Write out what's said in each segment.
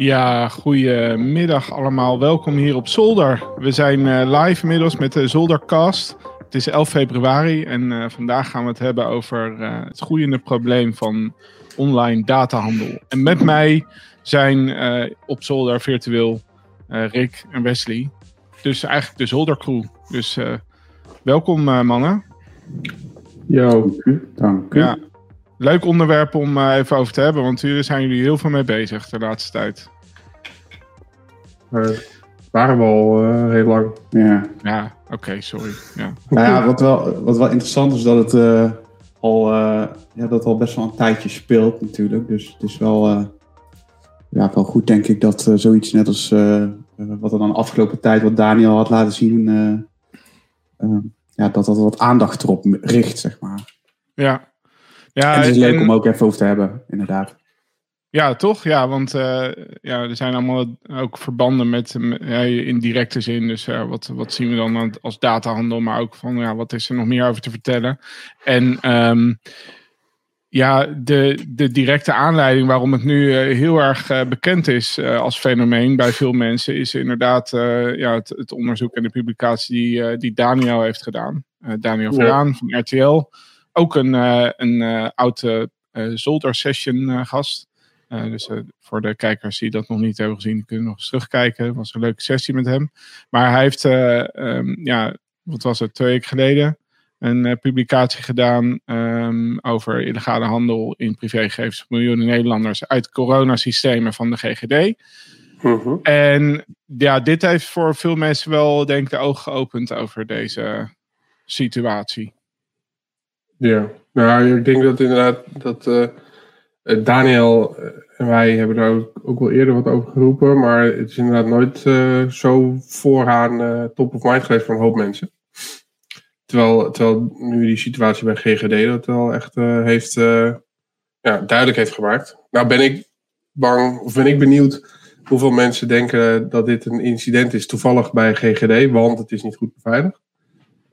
Ja, goedemiddag allemaal. Welkom hier op Zolder. We zijn uh, live inmiddels met de Zoldercast. Het is 11 februari en uh, vandaag gaan we het hebben over uh, het groeiende probleem van online datahandel. En met mij zijn op Zolder virtueel Rick en Wesley. Dus eigenlijk de Zoldercrew. Dus welkom mannen. Jo, dank u. Ja, leuk onderwerp om uh, even over te hebben, want hier zijn jullie heel veel mee bezig de laatste tijd. Uh, waren we al uh, heel lang. Ja, ja oké, sorry. Ja. Nou ja, wat wel, wat wel interessant is dat het al, ja, dat al best wel een tijdje speelt natuurlijk. Dus het is wel, ja, wel goed denk ik dat zoiets net als wat er dan de afgelopen tijd, wat Daniel had laten zien, ja, dat dat wat aandacht erop richt, zeg maar. Ja, ja, en het is leuk om ook even over te hebben, inderdaad. Ja, toch? Ja, want uh, ja, er zijn allemaal ook verbanden met, ja, in directe zin. Dus uh, wat, wat zien we dan als datahandel, maar ook van ja, wat is er nog meer over te vertellen? En um, ja, de, de directe aanleiding waarom het nu uh, heel erg bekend is als fenomeen bij veel mensen, is inderdaad ja, het, het, onderzoek en de publicatie die, die Daniel heeft gedaan. Daniel Veraan van RTL ook een, uh, een uh, oude uh, Zolder Session gast. dus voor de kijkers die dat nog niet hebben gezien, kunnen nog eens terugkijken. Het was een leuke sessie met hem. Maar hij heeft, um, ja, wat was het, twee weken geleden een publicatie gedaan um, over illegale handel in privégegevens van miljoenen Nederlanders uit coronasystemen van de GGD. Uh-huh. En ja, dit heeft voor veel mensen wel, denk ik, de ogen geopend over deze situatie. Ja, nou, ik denk dat inderdaad dat uh, Daniel en wij hebben daar ook, ook, wel eerder wat over geroepen, maar het is inderdaad nooit zo vooraan top of mind geweest van een hoop mensen. Terwijl, terwijl nu die situatie bij GGD dat wel echt heeft, ja, duidelijk heeft gemaakt. Nou ben ik bang, of ben ik benieuwd hoeveel mensen denken dat dit een incident is toevallig bij GGD, want het is niet goed beveiligd.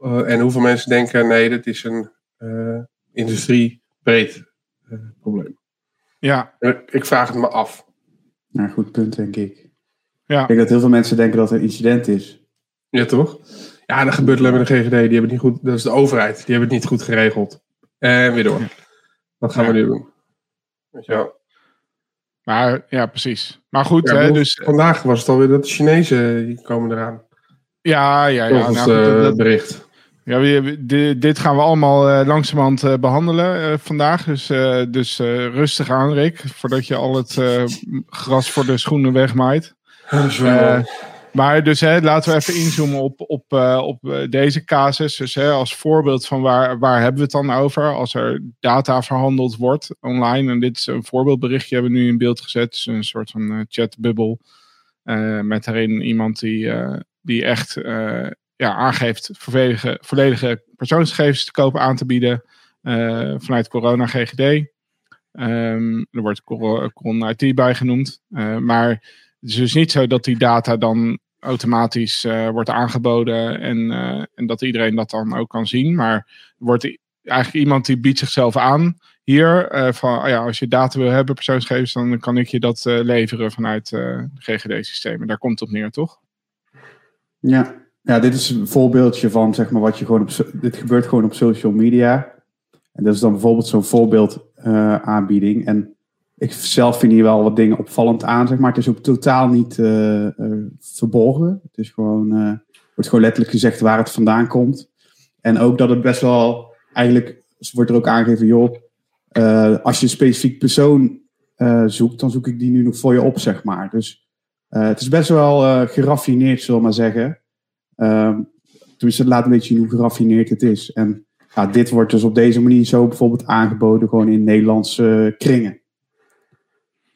en hoeveel mensen denken, nee, dit is een uh, industriebreed uh, probleem. Ja. Ik vraag het me af. Nou, goed punt, denk ik. Ja. Ik denk dat heel veel mensen denken dat er een incident is. Ja, toch? Ja, dat gebeurt alleen met de GGD. Die hebben het niet goed, dat is de overheid. Die hebben het niet goed geregeld. En weer door. Wat gaan we nu doen? Ja. Maar ja, precies. Maar goed, hè, dus. Vandaag was het alweer dat de Chinezen die komen eraan. Ja, ja, ja. Volgens nou, dat, bericht. Ja, we, dit gaan we allemaal uh, langzamerhand uh, behandelen uh, vandaag. Dus, dus rustig aan, Rick. Voordat je al het gras voor de schoenen wegmaait. maar dus hè, laten we even inzoomen op, op, op deze casus. Dus hè, als voorbeeld van waar, waar hebben we het dan over? Als er data verhandeld wordt online. En dit is een voorbeeldberichtje hebben we nu in beeld gezet. Dus een soort van chatbubbel. met daarin iemand die, die echt ja, aangeeft volledige, volledige persoonsgegevens te kopen aan te bieden uh, vanuit Corona GGD. Um, er wordt Coron IT bij genoemd. Uh, maar het is dus niet zo dat die data dan automatisch uh, wordt aangeboden en, en dat iedereen dat dan ook kan zien. Maar wordt eigenlijk iemand die biedt zichzelf aan hier. van, oh ja, als je data wil hebben, persoonsgegevens, dan kan ik je dat leveren vanuit GGD-systemen. Daar komt het op neer, toch? Ja, ja, dit is een voorbeeldje van zeg maar wat je gewoon op. Dit gebeurt gewoon op social media. En dat is dan bijvoorbeeld zo'n voorbeeld uh, aanbieding. En ik zelf vind hier wel wat dingen opvallend aan, zeg maar. Het is ook totaal niet uh, verborgen. Het is gewoon, wordt gewoon letterlijk gezegd waar het vandaan komt. En ook dat het best wel, eigenlijk wordt er ook aangegeven, joh, als je een specifiek persoon zoekt, dan zoek ik die nu nog voor je op, zeg maar. Dus het is best wel geraffineerd, zullen we maar zeggen. Um, dus het laat een beetje zien hoe geraffineerd het is. En ja, dit wordt dus op deze manier zo bijvoorbeeld aangeboden gewoon in Nederlandse kringen.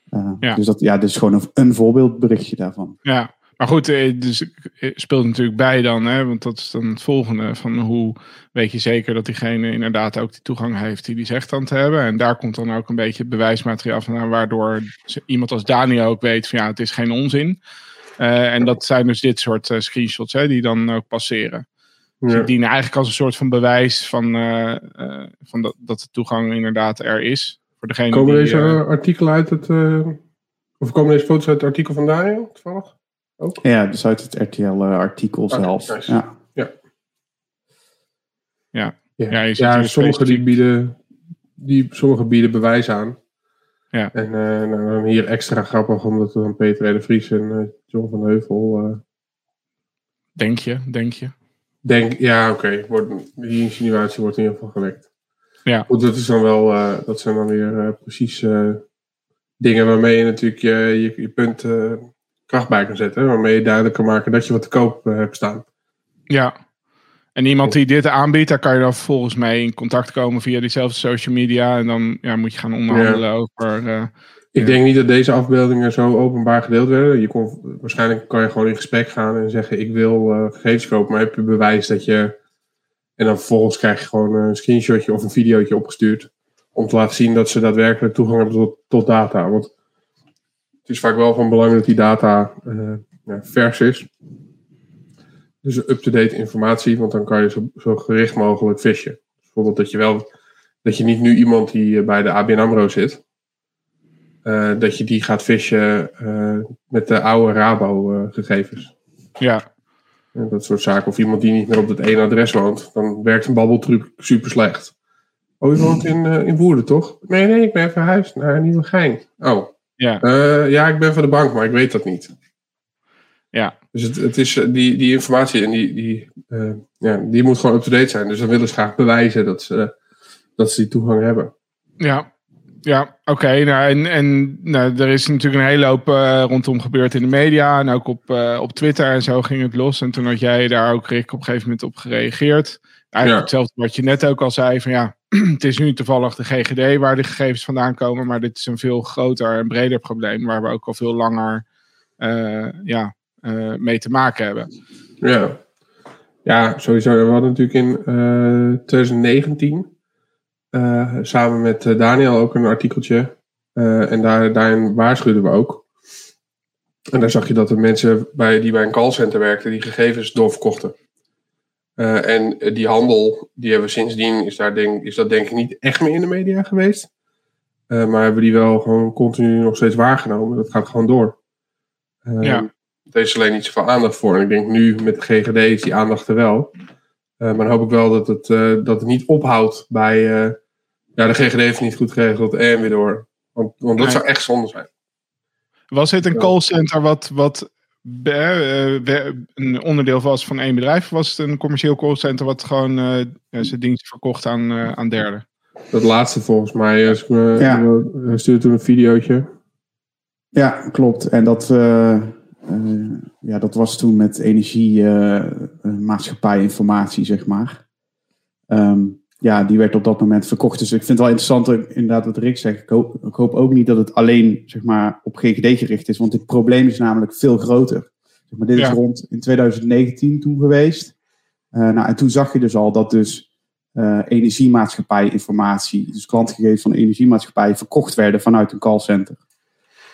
Uh, ja. Dus dat ja, dit is gewoon een, een, voorbeeldberichtje daarvan. Ja, maar goed, eh, dus speelt natuurlijk bij dan, hè, want dat is dan het volgende van hoe weet je zeker dat diegene inderdaad ook die toegang heeft die die zegt dan te hebben. En daar komt dan ook een beetje het bewijsmateriaal van, waardoor iemand als Daniel ook weet van ja, het is geen onzin. Uh, en dat zijn dus dit soort uh, screenshots hè, die dan ook passeren. Dus die dienen eigenlijk als een soort van bewijs van, uh, van dat, dat de toegang inderdaad er is. Voor degene Komen die, deze artikelen uit het Of komen deze foto's uit het artikel van Daniel, toevallig? Ook? Ja, dus uit het RTL-artikel Oké, zelf. nice. Ja. Ja, Ja, Ja, je ziet ja hier sommige die bieden, die, sommige bieden bewijs aan. Ja. En nou, dan hier extra grappig, omdat er dan Peter de Vries en eh, John van Heuvel... eh, denk je, denk je. denk, ja oké, wordt die insinuatie wordt in ieder geval gewekt. Ja. Goed, dat, is dan wel, dat zijn dan weer precies dingen waarmee je natuurlijk je, je, je punt kracht bij kan zetten. Waarmee je duidelijk kan maken dat je wat te koop hebt staan. Ja. En iemand die dit aanbiedt, daar kan je dan volgens mij in contact komen via diezelfde social media. En dan ja, moet je gaan onderhandelen over. eh, Ik denk niet dat deze afbeeldingen zo openbaar gedeeld werden. Je kon, waarschijnlijk kan je gewoon in gesprek gaan en zeggen: Ik wil eh gegevens kopen, maar heb je bewijs dat je. En dan vervolgens krijg je gewoon een screenshotje of een videootje opgestuurd. Om te laten zien dat ze daadwerkelijk toegang hebben tot, tot data. Want het is vaak wel van belang dat die data eh, ja, vers is. Dus up-to-date informatie, want dan kan je zo, zo gericht mogelijk fishen. Bijvoorbeeld dat je wel. Dat je niet nu iemand die eh, bij de ABN AMRO zit. eh, dat je die gaat fishen eh, met de oude Rabo-gegevens. ja, En dat soort zaken. Of iemand die niet meer op het ene adres woont. Dan werkt een babbeltruc super slecht. Oh, je woont in, eh, in Woerden, toch? Nee, nee, ik ben verhuisd naar Nieuwegein. Oh, ja, ja, ik ben van de bank, maar ik weet dat niet. ja. Dus het, het is, eh, die, die informatie en die, die, eh, ja, die moet gewoon up-to-date zijn. Dus dan willen ze graag bewijzen dat ze, dat ze die toegang hebben. Ja, ja oké. nou, en en nou, er is natuurlijk een hele hoop eh, rondom gebeurd in de media. En ook op, op Twitter en zo ging het los. En toen had jij daar ook, Rick, op een gegeven moment op gereageerd. Eigenlijk Ja. hetzelfde wat je net ook al zei. Van ja, het is nu toevallig de GGD waar de gegevens vandaan komen. Maar dit is een veel groter en breder probleem. Waar we ook al veel langer ja, mee te maken hebben. Ja. ja, sowieso. We hadden natuurlijk in eh 2019 eh, samen met eh, Daniel ook een artikeltje. Eh, en daar, daarin waarschuwden we ook. En daar zag je dat de mensen bij, die bij een callcenter werkten, die gegevens doorverkochten. Eh, en eh, die handel, die hebben we sindsdien, is, daar denk, is dat denk ik niet echt meer in de media geweest. Eh, maar hebben die wel gewoon continu nog steeds waargenomen. Dat gaat gewoon door. Eh, Ja. Er is alleen niet zoveel aandacht voor. En ik denk nu met de GGD is die aandacht er wel. Eh, maar dan hoop ik wel dat het, eh, dat het niet ophoudt bij. eh, ja, de GGD heeft het niet goed geregeld en weer door. Want, want dat Nee. zou echt zonde zijn. Was dit een callcenter wat, wat eh, een onderdeel was van één bedrijf? Of was het een commercieel callcenter wat gewoon eh, ja, zijn diensten verkocht aan, eh, aan derden? Dat laatste volgens mij. Me, Ja. we stuurde toen een videootje. Ja, klopt. En dat, ja, dat was toen met energiemaatschappijinformatie, zeg maar. Ehm, ja, die werd op dat moment verkocht. Dus ik vind het wel interessant, inderdaad, wat Rick zegt. Ik hoop, ik hoop ook niet dat het alleen zeg maar, op GGD gericht is. Want dit probleem is namelijk veel groter. Zeg maar, dit Ja. is rond in 2019 toen geweest. Eh, nou, en toen zag je dus al dat dus eh energiemaatschappijinformatie, dus klantgegevens van energiemaatschappijen, verkocht werden vanuit een callcenter.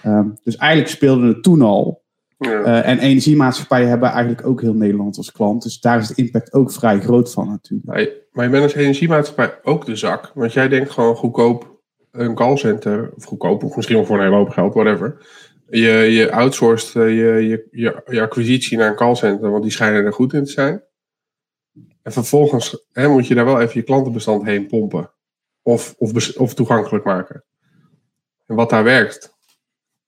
Ehm, dus eigenlijk speelde het toen al. Ja. Eh, en energiemaatschappijen hebben eigenlijk ook heel Nederland als klant. Dus daar is de impact ook vrij groot van natuurlijk. Maar je- bent als energiemaatschappij ook de zak. Want jij denkt gewoon goedkoop een callcenter. Of goedkoop, of misschien wel voor een hele hoop geld, whatever. Je, je outsourced eh, je, je, je, je acquisitie naar een callcenter. Want die schijnen er goed in te zijn. En vervolgens hè, moet je daar wel even je klantenbestand heen pompen. Of, of, of toegankelijk maken. En wat daar werkt.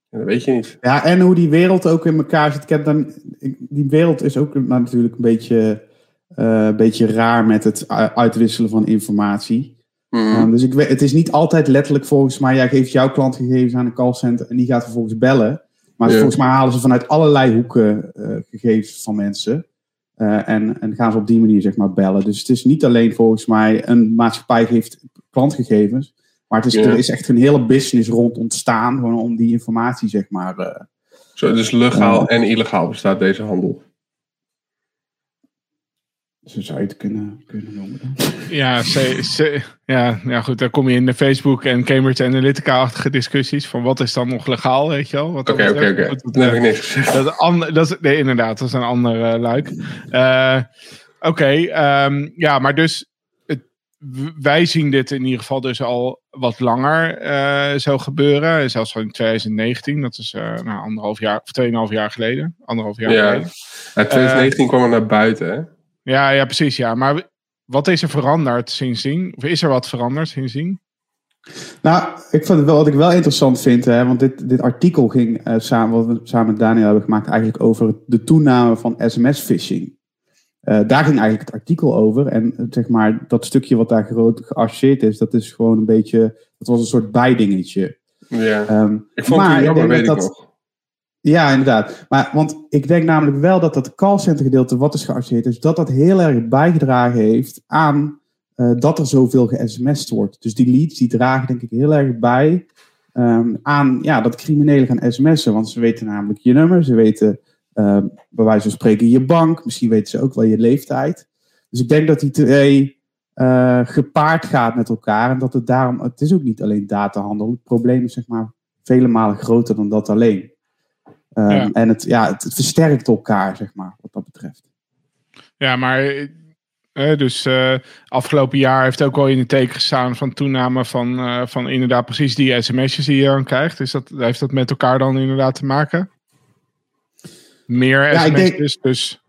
Dat weet je niet. Ja, en hoe die wereld ook in elkaar zit. Ik heb dan, die wereld is ook natuurlijk een beetje, eh, een beetje raar met het uitwisselen van informatie. Mhm. Um, dus ik weet, het is niet altijd letterlijk volgens mij, jij geeft jouw klantgegevens aan een callcenter en die gaat vervolgens bellen. Maar Ja. volgens mij halen ze vanuit allerlei hoeken eh, gegevens van mensen. Eh, en, en gaan ze op die manier zeg maar bellen. Dus het is niet alleen volgens mij een maatschappij geeft klantgegevens. Maar het is, Ja. er is echt een hele business rond ontstaan. Gewoon om die informatie zeg maar. eh, Zo, dus legaal en illegaal bestaat deze handel. zo zou je het kunnen, kunnen noemen. dan. Ja, ze, ze- ja, ja, goed. Dan kom je in de Facebook en Cambridge Analytica-achtige discussies. Van wat is dan nog legaal, weet je wel? Oké, oké, oké. Dat, heb eh, ik niks gezegd. Dat is, ander, dat is, nee, inderdaad, dat is een ander eh, luik. Eh, Oké, ehm, ja, maar dus wij zien dit in ieder geval dus al wat langer uh, zo gebeuren. Zelfs al in 2019, dat is uh, nou, anderhalf jaar of tweeënhalf jaar geleden. Anderhalf jaar ja. geleden. Ja, 2019 kwam er naar buiten, hè? Ja, ja, precies. Ja. Maar wat is er veranderd sindsdien? Of is er wat veranderd sindsdien? Nou, ik vond het wel, wat ik wel interessant vind, hè, want dit, dit artikel ging uh, samen, wat we samen met Daniel hebben gemaakt, eigenlijk over de toename van sms-phishing. Uh, daar ging eigenlijk het artikel over. En zeg maar, dat stukje wat daar groot geassocieerd is, dat is gewoon een beetje, dat was een soort bijdingetje. Ja, um, ik vond het jammer, weet ik dat, nog. Ja, inderdaad. Maar, want ik denk namelijk wel dat dat callcenter gedeelte wat is geassocieerd is, dat dat heel erg bijgedragen heeft aan uh, dat er zoveel ge-sms'd wordt. Dus die leads die dragen denk ik heel erg bij um, aan ja, dat criminelen gaan sms'en. Want ze weten namelijk je nummer, ze weten bij wijze van spreken je bank, misschien weten ze ook wel je leeftijd. Dus ik denk dat die twee uh, gepaard gaat met elkaar en dat het daarom, het is ook niet alleen datahandel. Het probleem is zeg maar vele malen groter dan dat alleen. Um, ja. En het, ja, het, versterkt elkaar, zeg maar, wat dat betreft. Ja, maar uh, dus uh, afgelopen jaar heeft ook al in het teken gestaan van toename van, uh, van inderdaad precies die sms'jes die je dan krijgt. Is dat, heeft dat met elkaar dan inderdaad te maken? Meer ja, dus...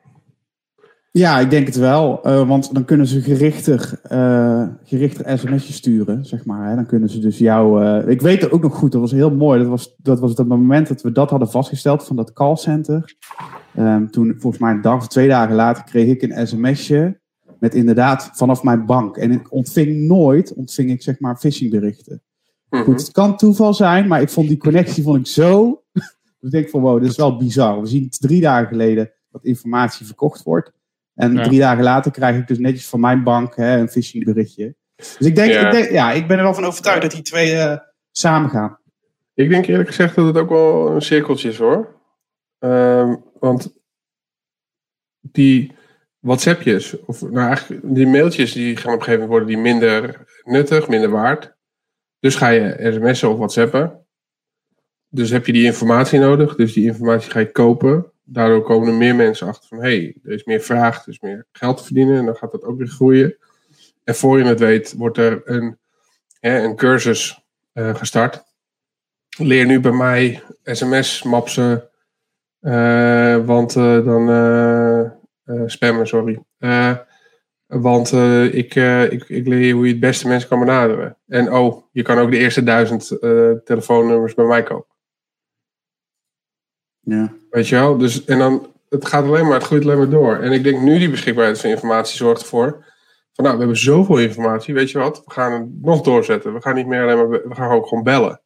Ja, ik denk het wel. Uh, want dan kunnen ze gerichter, uh, gerichter sms'jes sturen, zeg maar. Hè. Dan kunnen ze dus jou... Uh, ik weet het ook nog goed, dat was heel mooi. Dat was, dat was het moment dat we dat hadden vastgesteld van dat callcenter. Um, toen, volgens mij een dag of twee dagen later, kreeg ik een sms'je met inderdaad vanaf mijn bank. En ik ontving nooit, ontving ik zeg maar phishingberichten. Mm -hmm. Goed, het kan toeval zijn, maar ik vond die connectie vond ik zo... ik denk van, wow, dit is wel bizar. We zien drie dagen geleden dat informatie verkocht wordt. En ja. drie dagen later krijg ik dus netjes van mijn bank hè, een phishing berichtje. Dus ik denk, ja. ik denk, ja, ik ben er wel van overtuigd dat die twee uh, samen gaan. Ik denk eerlijk gezegd dat het ook wel een cirkeltje is hoor. Um, want die WhatsAppjes, of nou eigenlijk die mailtjes, die gaan op een gegeven moment worden die minder nuttig, minder waard. Dus ga je sms'en of WhatsAppen. Dus heb je die informatie nodig, dus die informatie ga je kopen daardoor komen er meer mensen achter van hey, er is meer vraag, er is meer geld te verdienen en dan gaat dat ook weer groeien. En voor je het weet wordt er een, hè, een cursus uh, gestart. Leer nu bij mij sms-mapsen, uh, want uh, dan spammen, sorry. want ik, ik, ik leer je hoe je het beste mensen kan benaderen. En oh, je kan ook de eerste duizend telefoonnummers bij mij kopen. Ja. Weet je wel? Dus, en dan, het gaat alleen maar, het groeit alleen maar door. En ik denk nu die beschikbaarheid van informatie zorgt ervoor. Van nou, we hebben zoveel informatie, weet je wat? We gaan het nog doorzetten. We gaan niet meer alleen maar, we gaan ook gewoon bellen.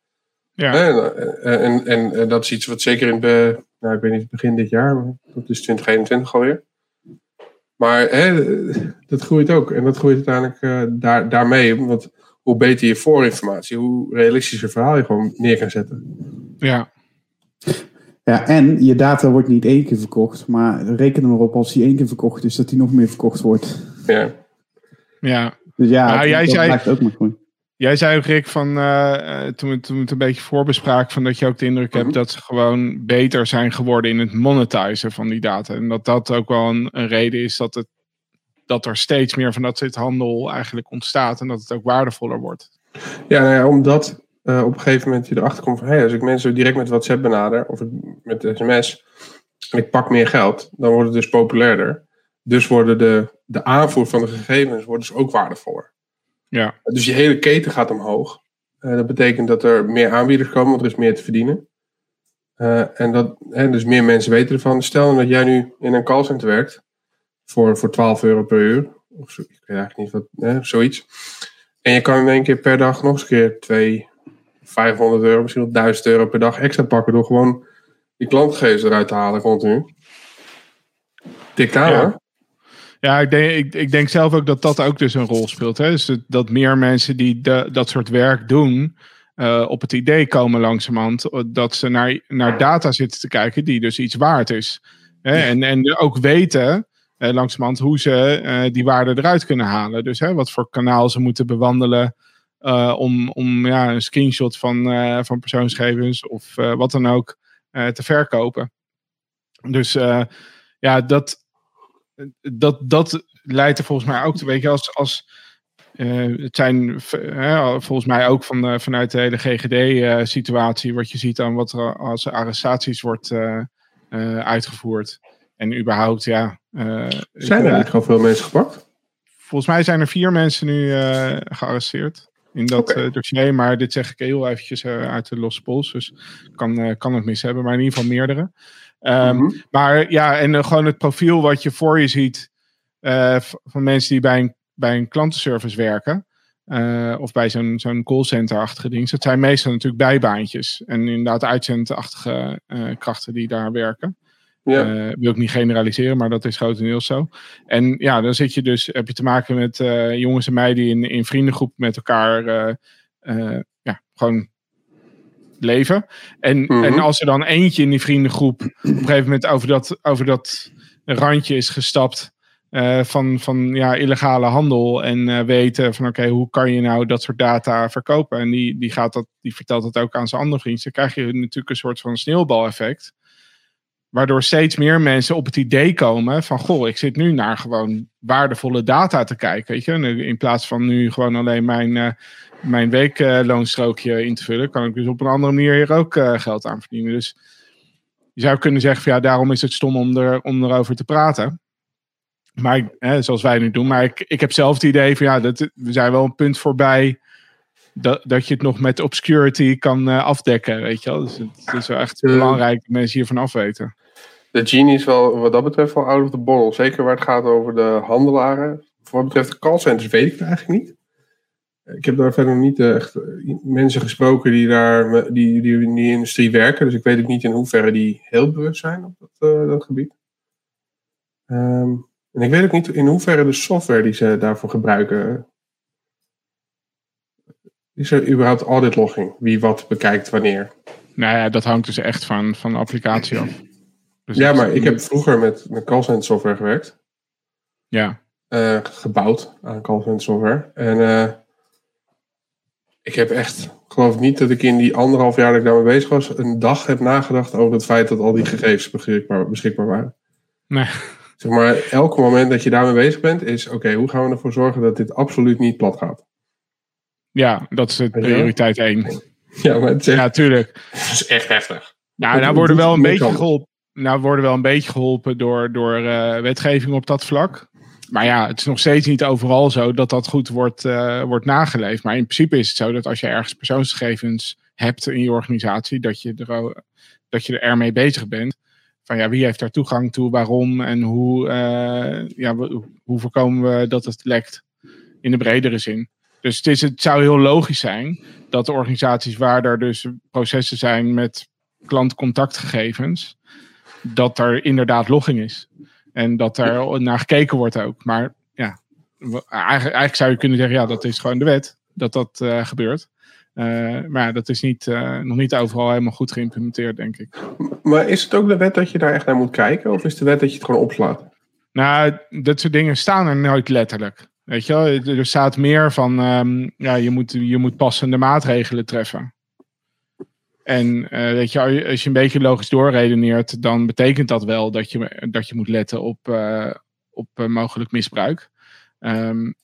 Ja. En, en, en, en, dat is iets wat zeker in, de, nou, ik weet niet, begin dit jaar, maar dat is 2021 alweer. Maar hè, dat groeit ook. En dat groeit uiteindelijk uh, daar, daarmee. Want hoe beter je voorinformatie, hoe realistischer verhaal je gewoon neer kan zetten. Ja. Ja, en je data wordt niet één keer verkocht, maar reken er maar op als die één keer verkocht is, dat die nog meer verkocht wordt. Ja. Ja. Dus ja, nou, dat, jij dat zei, ook maar goed. Jij zei ook, Rick, van, uh, toen, we, toen we het een beetje voorbespraken, van dat je ook de indruk Mhm. hebt dat ze gewoon beter zijn geworden in het monetizen van die data. En dat dat ook wel een, een reden is dat, het, dat er steeds meer van dat soort handel eigenlijk ontstaat en dat het ook waardevoller wordt. Ja, nou ja omdat uh, op een gegeven moment je erachter komt van... Hey, als ik mensen direct met WhatsApp benader of met sms... en ik pak meer geld, dan wordt het dus populairder. Dus worden de, de aanvoer van de gegevens wordt dus ook waardevoller. Ja. Dus je hele keten gaat omhoog. Uh, dat betekent dat er meer aanbieders komen, want er is meer te verdienen. Uh, en dat, hè, dus meer mensen weten ervan. Stel dat jij nu in een callcenter werkt voor, voor 12 euro per uur. Of zo, ik weet eigenlijk niet wat, hè, zoiets. En je kan in één keer per dag nog eens een keer 2, 500 euro, misschien wel 1000 euro per dag extra pakken. Door gewoon die klantgegevens eruit te halen continu. Tikt aan Ja. Ja, ik denk, ik, ik denk zelf ook dat dat ook dus een rol speelt. Hè? Dus dat, meer mensen die de, dat soort werk doen, eh, op het idee komen langzamerhand eh, dat ze naar, naar data zitten te kijken die dus iets waard is. Hè? En, en ook weten eh, langzamerhand hoe ze die waarde eruit kunnen halen. Dus hè, wat voor kanaal ze moeten bewandelen eh, om, om ja, een screenshot van, eh, van persoonsgegevens of eh, wat dan ook te verkopen. Dus ja, dat, dat, dat leidt er volgens mij ook toe. Weet je, als, als het zijn volgens mij ook van, vanuit de hele GGD-situatie, wat je ziet aan wat er als arrestaties wordt uitgevoerd. En überhaupt, ja. zijn er niet gewoon veel mensen gepakt? Volgens mij zijn er vier mensen nu gearresteerd in dat dossier. Maar dit zeg ik heel eventjes uit de losse pols. Dus kan, kan het mis hebben, maar in ieder geval meerdere. Ehm, mhm. Maar ja, en gewoon het profiel wat je voor je ziet van mensen die bij een bij een klantenservice werken. Uh, of bij zo'n zo'n callcenter-achtige ding. Dat zijn meestal natuurlijk bijbaantjes. En inderdaad uitzendachtige uh, krachten die daar werken. Ja. Uh, wil ik niet generaliseren, maar dat is grotendeels zo. En ja, dan zit je dus, heb je te maken met jongens en meiden die in, in vriendengroep met elkaar ja, gewoon leven. En, mhm. en als er dan eentje in die vriendengroep op een gegeven moment over dat, over dat randje is gestapt. Uh, van, van ja, illegale handel en uh, weten van oké, hoe kan je nou dat soort data verkopen? En die, die, gaat dat, die vertelt dat ook aan zijn andere vrienden. Dan krijg je natuurlijk een soort van sneeuwbaleffect. Waardoor steeds meer mensen op het idee komen van goh, ik zit nu naar gewoon waardevolle data te kijken. Weet je? In plaats van nu gewoon alleen mijn, uh, mijn weekloonstrookje in te vullen, kan ik dus op een andere manier hier ook geld aan verdienen. Dus je zou kunnen zeggen van ja, daarom is het stom om, er, om erover te praten. Maar hè, zoals wij nu doen. Maar ik, ik heb zelf het idee van ja, dat, we zijn wel een punt voorbij. Dat, dat je het nog met obscurity kan uh, afdekken. Weet je wel. Dus het, is wel echt belangrijk dat mensen hiervan afweten. De genie is wel wat dat betreft wel out of the bottle. Zeker waar het gaat over de handelaren. Voor wat betreft de callcenters weet ik het eigenlijk niet. Ik heb daar verder niet uh, echt uh, mensen gesproken die daar die, die in die industrie werken. Dus ik weet ook niet in hoeverre die heel bewust zijn op dat, dat gebied. Um, en ik weet ook niet in hoeverre de software die ze daarvoor gebruiken. Is er überhaupt audit logging? Wie wat bekijkt wanneer? Nou ja, dat hangt dus echt van, van de applicatie af. Dus ja, maar ik heb vroeger met, met callcenter software gewerkt. Ja. Uh, gebouwd aan callcenter software. En uh, ik heb echt, geloof niet dat ik in die anderhalf jaar dat ik daarmee bezig was, een dag heb nagedacht over het feit dat al die gegevens beschikbaar, beschikbaar waren. Nee. Zeg maar, elk moment dat je daarmee bezig bent, is oké, hoe gaan we ervoor zorgen dat dit absoluut niet plat gaat? Ja, dat is prioriteit één. Ja, maar het is ja, tuurlijk. Het is echt heftig. Nou, nou worden wel een beetje geholpen. Nou, worden wel een beetje geholpen door, door uh, wetgeving op dat vlak. Maar ja, het is nog steeds niet overal zo dat dat goed wordt, uh, wordt nageleefd. Maar in principe is het zo dat als je ergens persoonsgegevens hebt in je organisatie, dat je, er, dat je er ermee bezig bent van ja, wie heeft daar toegang toe, waarom en hoe, uh, ja, hoe voorkomen we dat het lekt in de bredere zin. Dus het, is, het zou heel logisch zijn dat de organisaties waar er dus processen zijn met klantcontactgegevens, dat er inderdaad logging is. En dat er naar gekeken wordt ook. Maar ja, eigenlijk, eigenlijk zou je kunnen zeggen, ja, dat is gewoon de wet dat dat uh, gebeurt. Uh, maar dat is niet, uh, nog niet overal helemaal goed geïmplementeerd, denk ik. Maar is het ook de wet dat je daar echt naar moet kijken? Of is de wet dat je het gewoon opslaat? Nou, dat soort dingen staan er nooit letterlijk. Weet je wel? Er staat meer van, um, ja, je moet, je moet passende maatregelen treffen. En uh, weet je, als je een beetje logisch doorredeneert, dan betekent dat wel dat je, dat je moet letten op, op mogelijk misbruik. Um,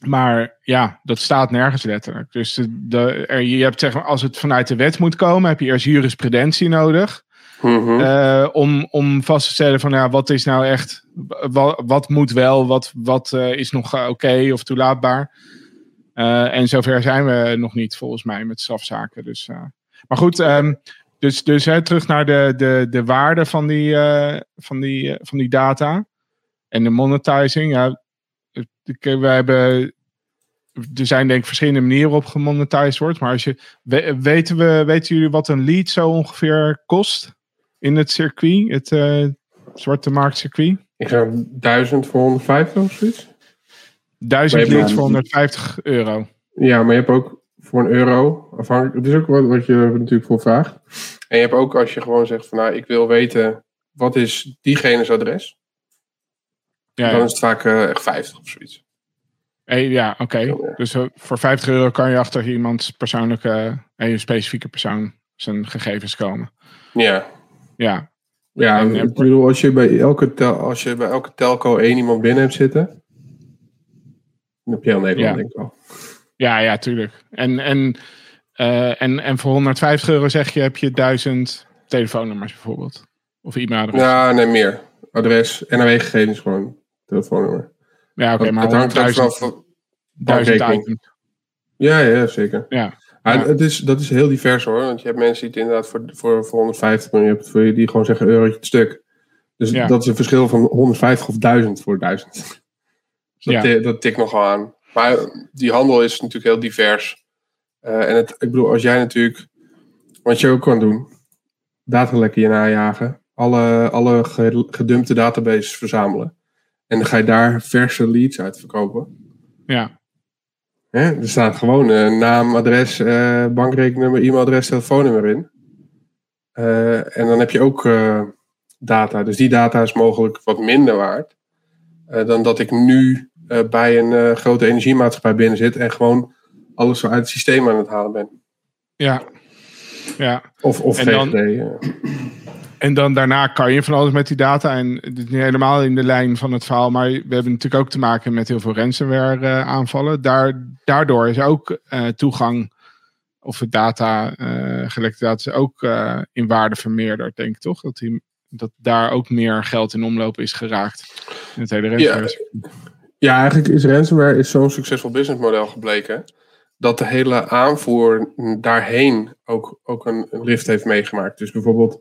maar ja, dat staat nergens letterlijk. Dus de, er, je hebt, zeg maar, als het vanuit de wet moet komen, heb je eerst jurisprudentie nodig. Mm om, om vast te stellen van ja, wat is nou echt, wat, wat moet wel, wat, wat is nog oké of toelaatbaar. en zover zijn we nog niet volgens mij met strafzaken. Dus, maar goed, um, dus, dus hè, terug naar de, de, de waarde van die, van, die, van die data. En de monetizing, ja, we hebben, er zijn denk ik verschillende manieren op gemonetized wordt. Maar als je, weten, we, weten jullie wat een lead zo ongeveer kost in het circuit? Het uh, zwarte marktcircuit? Ik zeg 1000 voor 150 of zoiets. 1000 leads voor 150 euro. Ja, maar je hebt ook voor een euro, afhankelijk, het is ook wat, wat je natuurlijk voor vraagt. En je hebt ook als je gewoon zegt van nou, ik wil weten wat is diegene's adres. Ja, dan is het vaak uh, echt 50 of zoiets. Hey, ja, oké. Dus uh, voor 50 euro kan je achter iemands persoonlijke en je specifieke persoon zijn gegevens komen. Ja. Ja. Ja, en, ik bedoel, als je, bij elke tel, als je bij elke telco één iemand binnen hebt zitten, In heel Nederland Ja. denk ik wel. Ja, ja, tuurlijk. En, en, eh, en, en voor 150 euro zeg je, heb je 1000 telefoonnummers bijvoorbeeld. Of e-mailadres. Ja, Ja, nee, meer. Adres, NRW-gegevens gewoon. Telefoonnummer. oké, maar het hangt ook 1000, vanaf... van- 1000 bankrekening. items. Ja, ja, zeker. Ja, Ja, Ja. Het is, dat is heel divers hoor. Want je hebt mensen die het inderdaad voor, voor, voor 150 maar je hebt voor je die gewoon zeggen eurotje het stuk. Dus Ja. dat is een verschil van 150 of 1000 voor 1000. Dus dat, Ja. dat tikt nogal aan. Maar die handel is natuurlijk heel divers. Eh, en het, ik bedoel, als jij natuurlijk, wat je ook kan doen, datalekken je najagen, alle, alle ge- gedumpte databases verzamelen. En dan ga je daar verse leads uit verkopen. ja, Hè? Er staat gewoon eh, naam, adres, eh, bankrekeningnummer, e-mailadres, telefoonnummer in. En dan heb je ook data. Dus die data is mogelijk wat minder waard. dan dat ik nu eh, bij een eh, grote energiemaatschappij binnen zit. En gewoon alles zo uit het systeem aan het halen ben. ja. ja. Of, of En GGD. dan- eh. En dan daarna kan je van alles met die data. En dit is niet helemaal in de lijn van het verhaal. Maar we hebben natuurlijk ook te maken met heel veel ransomware eh, aanvallen. Daar, daardoor is ook toegang of het data, gelekte data, is ook in waarde vermeerderd, denk ik toch? Dat, die, dat daar ook meer geld in omloop is geraakt. In het hele ransomware. Ja, eigenlijk is ransomware is zo'n succesvol businessmodel gebleken. Dat de hele aanvoer daarheen ook, ook een, lift heeft meegemaakt. Dus bijvoorbeeld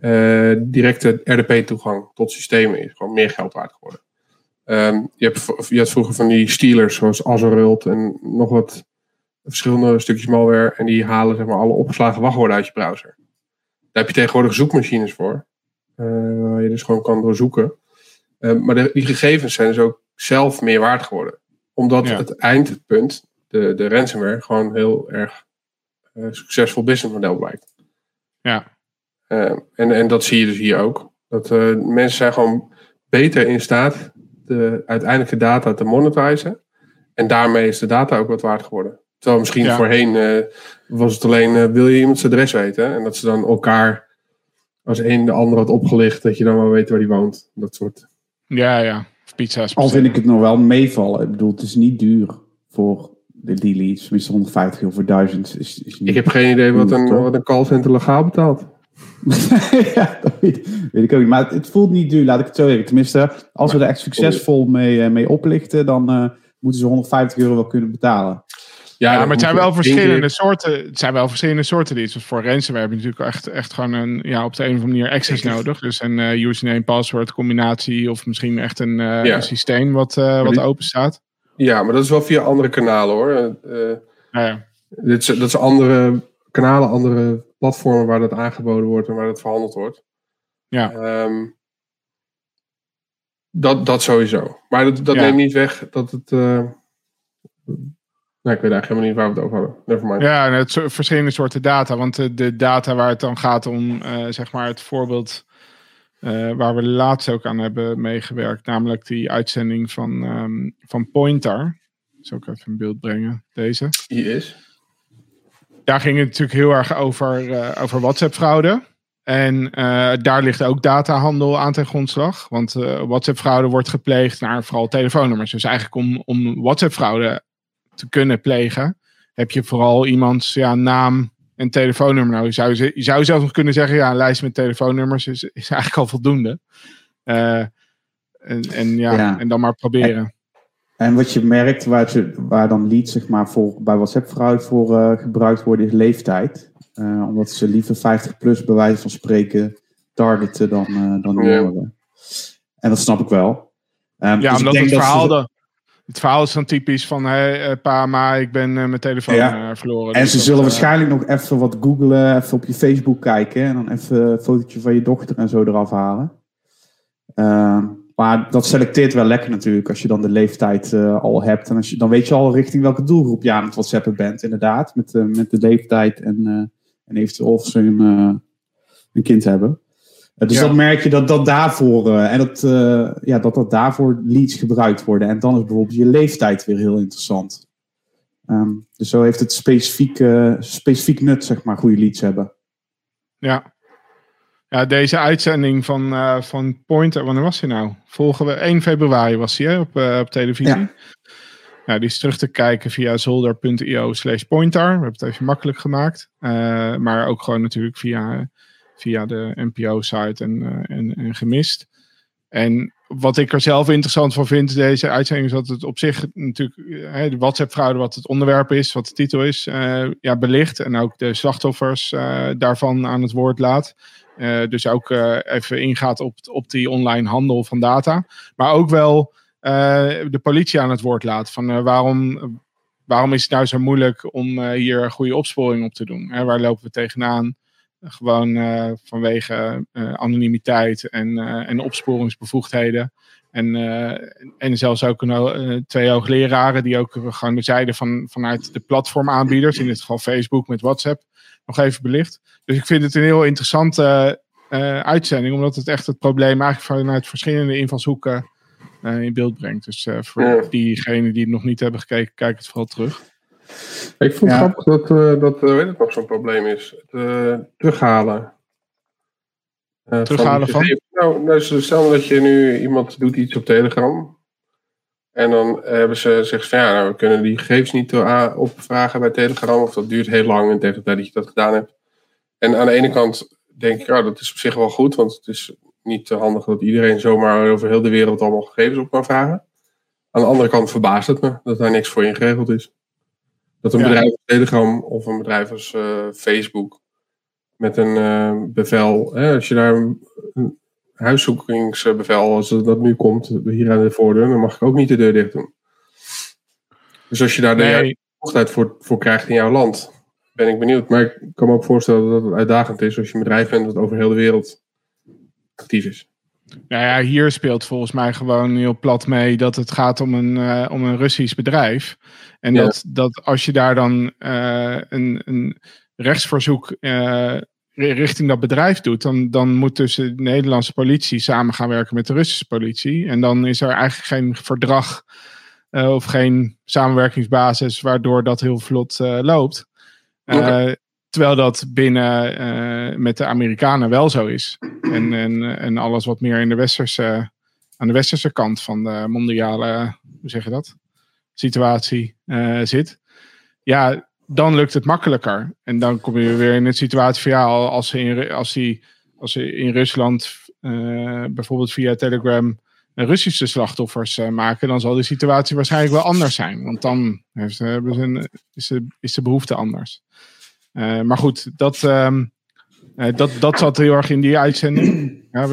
eh, directe RDP-toegang tot systemen is gewoon meer geld waard geworden. Ehm, je, hebt, je had vroeger van die stealers zoals Azurult en nog wat verschillende stukjes malware. En die halen zeg maar, alle opgeslagen wachtwoorden uit je browser. Daar heb je tegenwoordig zoekmachines voor. eh, waar je dus gewoon kan doorzoeken. Eh, maar die gegevens zijn dus ook zelf meer waard geworden. Omdat Ja. het eindpunt, de, de ransomware, gewoon heel erg eh, succesvol businessmodel blijkt. Ja. Eh, en, en dat zie je dus hier ook. Dat eh, mensen zijn gewoon beter in staat de uiteindelijke data te monetizen. En daarmee is de data ook wat waard geworden. Terwijl misschien Ja. voorheen was het alleen, wil je iemands adres weten? En dat ze dan elkaar, als een de ander had opgelicht, dat je dan wel weet waar die woont. Dat soort. Ja, ja. Of pizza's. Al vind ik het nog wel meevallen. Ik bedoel, het is niet duur voor de die leads. Tenminste, 150 euro voor 1000 is, is niet... Ik heb geen idee wat een, wat een callcenter legaal betaalt. ja, dat weet, weet ik ook niet. Maar het, het voelt niet duur, laat ik het zo zeggen. Tenminste, als we er echt succesvol mee, eh, mee oplichten, dan eh, moeten ze 150 euro wel kunnen betalen. Ja, maar het zijn wel verschillende keer- soorten. Het zijn wel verschillende soorten leads. Want voor ransomware heb je natuurlijk echt, echt gewoon een, ja, op de een of andere manier access nodig. Dus een eh, username, password combinatie of misschien echt een, eh, Ja. een systeem wat, eh, wat die- open staat. Ja, maar dat is wel via andere kanalen hoor. Ja. dit is, dat is andere kanalen, andere platformen waar dat aangeboden wordt en waar dat verhandeld wordt. Ja. Ehm, dat, dat sowieso. Maar dat, dat Ja. neemt niet weg dat het. Nee, ik weet eigenlijk helemaal niet waar we het over hadden. Nevermind. Ja, en het so- verschillende soorten data. Want de, de data waar het dan gaat om, eh, zeg maar, het voorbeeld eh, waar we laatst ook aan hebben meegewerkt, namelijk die uitzending van, ehm, van Pointer. Zal ik even in beeld brengen, deze. Hier is. Daar ging het natuurlijk heel erg over, eh, over WhatsApp-fraude. En daar ligt ook datahandel aan ten grondslag. Want WhatsApp-fraude wordt gepleegd naar vooral telefoonnummers. Dus eigenlijk om, om WhatsApp-fraude te kunnen plegen, heb je vooral iemands ja, naam en telefoonnummer. Nou, je zou, ze- je zou zelfs nog kunnen zeggen, ja, een lijst met telefoonnummers is, is eigenlijk al voldoende. Eh, en, en, ja, Ja. en dan maar proberen. En wat je merkt, waar, ze, waar dan leads zeg maar, voor, bij WhatsApp-fraude voor eh, gebruikt worden, is leeftijd. Eh, omdat ze liever 50 plus bij wijze van spreken targeten dan, dan Ja. jongeren. En dat snap ik wel. Ehm, Ja, dus ik omdat denk het dat ze- verhaal, dan, het verhaal is dan typisch van, hey, eh, pa, ma, ik ben eh, mijn telefoon Ja. eh, verloren. En Dus ze dat, zullen waarschijnlijk nog even wat googlen, even op je Facebook kijken en dan even een fotootje van je dochter en zo eraf halen. Maar dat selecteert wel lekker natuurlijk als je dan de leeftijd al hebt. En als je, dan weet je al richting welke doelgroep je aan het whatsappen bent, inderdaad. Met, met de leeftijd en, en eventueel of ze een, een kind hebben. Dus Ja. dan merk je dat dat daarvoor, eh, en dat, eh, ja, dat dat daarvoor leads gebruikt worden. En dan is bijvoorbeeld je leeftijd weer heel interessant. Ehm, dus zo heeft het specifiek, specifiek nut, zeg maar, goede leads hebben. Ja. ja, deze uitzending van, eh, van Pointer, wanneer was hij nou? Volgen we 1 februari was hij hè, op, op televisie. Ja. Nou, die is terug te kijken via zolder.io slash pointer. We hebben het even makkelijk gemaakt. maar ook gewoon natuurlijk via, via de NPO-site en, en, en gemist. En wat ik er zelf interessant van vind, deze uitzending, is dat het op zich natuurlijk hè, de WhatsApp-fraude, wat het onderwerp is, wat de titel is, uh, ja, belicht. En ook de slachtoffers daarvan aan het woord laat. Dus ook even ingaat op, op die online handel van data. Maar ook wel de politie aan het woord laat. Van waarom, waarom is het nou zo moeilijk om hier goede opsporing op te doen? Hè, waar lopen we tegenaan? Gewoon uh, vanwege uh, anonimiteit en, uh, en opsporingsbevoegdheden. En, en zelfs ook een, twee hoogleraren die ook gewoon de zijde van, vanuit de platformaanbieders, in dit geval Facebook met WhatsApp, nog even belicht. Dus ik vind het een heel interessante uitzending, omdat het echt het probleem eigenlijk vanuit verschillende invalshoeken in beeld brengt. Dus voor ja. diegenen die het nog niet hebben gekeken, kijk het vooral terug. Ik vond het grappig dat, uh, dat uh, weet het nog zo'n probleem is. Het uh, terughalen. terughalen van? van? Nou, nou, stel dat je nu iemand doet iets op Telegram. En dan hebben ze zegt van ja, nou, we kunnen die gegevens niet opvragen bij Telegram. Of dat duurt heel lang en tegen de tijd dat je dat gedaan hebt. En aan de ene kant denk ik, ja, dat is op zich wel goed. Want het is niet te handig dat iedereen zomaar over heel de wereld allemaal gegevens op kan vragen. Aan de andere kant verbaast het me dat daar niks voor in geregeld is. Dat een bedrijf als Telegram of een bedrijf als uh, Facebook met een uh, bevel, hè, als je daar een, een huiszoekingsbevel, als dat nu komt, hier aan de voordeur, dan mag ik ook niet de deur dicht doen. Dus als je daar nee. de voor, voor krijgt in jouw land, ben ik benieuwd. Maar ik kan me ook voorstellen dat het uitdagend is als je een bedrijf bent dat over heel de wereld actief is. Nou ja, hier speelt volgens mij gewoon heel plat mee dat het gaat om een, uh, om een Russisch bedrijf. En ja. dat, dat als je daar dan uh, een, een rechtsverzoek uh, richting dat bedrijf doet, dan, dan moet dus de Nederlandse politie samen gaan werken met de Russische politie. En dan is er eigenlijk geen verdrag of geen samenwerkingsbasis waardoor dat heel vlot loopt. Okay. Terwijl dat binnen uh, met de Amerikanen wel zo is. En, en, en alles wat meer in de westerse, aan de westerse kant van de mondiale, hoe zeg je dat? Situatie uh, zit. Ja, dan lukt het makkelijker. En dan kom je weer in een situatie van ja, als ze in, als die, als ze in Rusland uh, bijvoorbeeld via Telegram Russische slachtoffers maken, dan zal de situatie waarschijnlijk wel anders zijn. Want dan heeft, hebben ze een, is, de, is de behoefte anders. Uh, maar goed, dat, uh, dat, dat zat heel erg in die uitzending. Ja?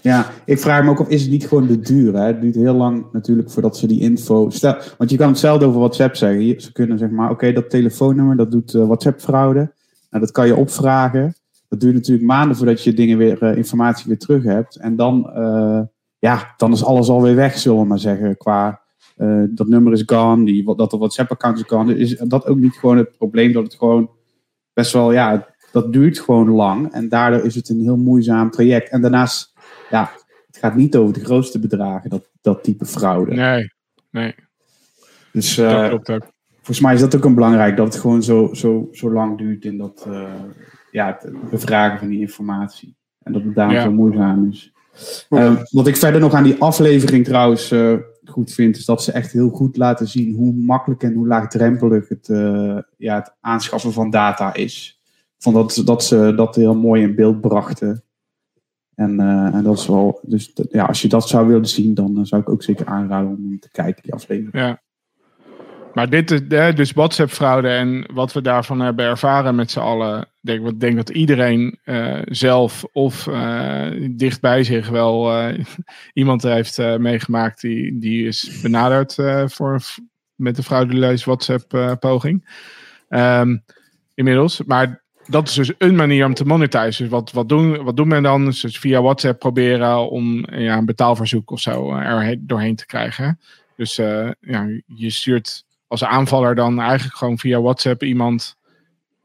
Ja, ik vraag me ook af, is het niet gewoon de duur? Hè? Het duurt heel lang natuurlijk voordat ze die info... Stel, want je kan hetzelfde over WhatsApp zeggen. Ze kunnen zeg maar, oké, dat telefoonnummer, dat doet uh, WhatsApp-fraude. Nou, dat kan je opvragen. Dat duurt natuurlijk maanden voordat je dingen weer, uh, informatie weer terug hebt. En dan, uh, ja, dan is alles alweer weg, zullen we maar zeggen. Qua, dat nummer is gone, die, dat de WhatsApp-account is gone. Is dat ook niet gewoon het probleem dat het gewoon best wel, ja, dat duurt gewoon lang. En daardoor is het een heel moeizaam traject. En daarnaast, ja, het gaat niet over de grootste bedragen, dat, dat type fraude. Nee, nee. Dus uh, volgens mij is dat ook een belangrijk, dat het gewoon zo, zo, zo lang duurt in dat, uh, ja, het bevragen van die informatie. En dat het daarom ja. zo moeizaam is. Uh, wat ik verder nog aan die aflevering trouwens goed vind, is dat ze echt heel goed laten zien hoe makkelijk en hoe laagdrempelig het, uh, ja, het aanschaffen van data is. Vond dat, dat ze dat heel mooi in beeld brachten. En, uh, en dat is wel, dus ja, als je dat zou willen zien, dan zou ik ook zeker aanraden om te kijken, die aflevering. Ja. Maar dit is dus WhatsApp-fraude en wat we daarvan hebben ervaren met z'n allen. Ik denk dat iedereen uh, zelf of uh, dicht bij zich wel uh, iemand heeft meegemaakt die, die is benaderd voor, met de frauduleuze WhatsApp-poging. Um, inmiddels. Maar dat is dus een manier om te monetizen. Dus wat, wat, doen, wat doen men dan? Dus via WhatsApp proberen om ja, een betaalverzoek of zo er doorheen te krijgen. Dus ja, je stuurt als aanvaller dan eigenlijk gewoon via WhatsApp iemand